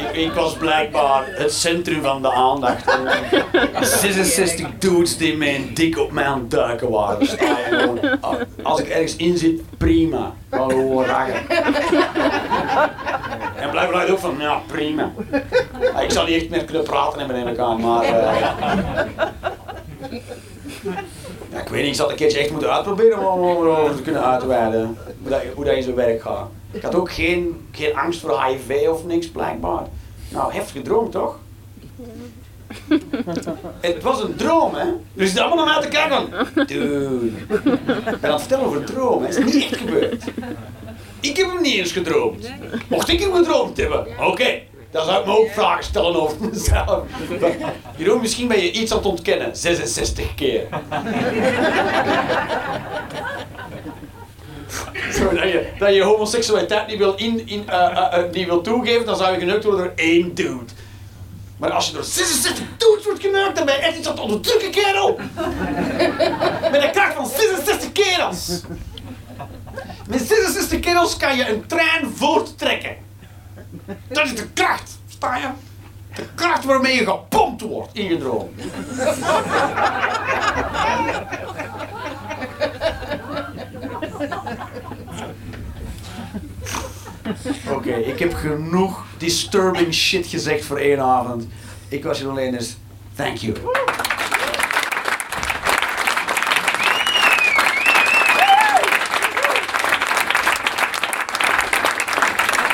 S1: Ik, ik was blijkbaar het centrum van de aandacht. 66 dudes die mijn dik op mij aan het duiken waren. Gewoon, als ik ergens in zit, prima. Gewoon ragen. En blijkbaar ook van, ja, prima. Ja, Ik zou niet echt meer kunnen praten in elkaar, maar... eh, ja, ik weet niet, ik zal het een keertje echt moeten uitproberen om om erover te kunnen uitweiden. Hoe dat, hoe dat in zijn werk gaat. Ik had ook geen, geen angst voor HIV of niks, blijkbaar. Nou, heftige droom toch? Het was een droom, hè? Dus het allemaal naar mij te kijken. Dude. Ik ben aan het vertellen over een droom, hè? Het is niet echt gebeurd. Ik heb hem niet eens gedroomd. Mocht ik hem gedroomd hebben? Oké. Dan zou ik me ook vragen stellen over mezelf. Jeroen, misschien ben je iets aan het ontkennen. 66 keer. Zo, dat, je, dat je homoseksualiteit niet wil, in, in, eh, eh, eh, niet wil toegeven, dan zou je geneukt worden door één dude. Maar als je door 66 dudes wordt geneukt, dan ben je echt iets aan het onderdrukken, kerel. Met de kracht van 66 kerels. Met 66 kerels kan je een trein voorttrekken. Dat is de kracht, sta je? De kracht waarmee je gepompt wordt in je droom. Oké, ik heb genoeg disturbing shit gezegd voor één avond. Ik was hier alleen dus. Thank you.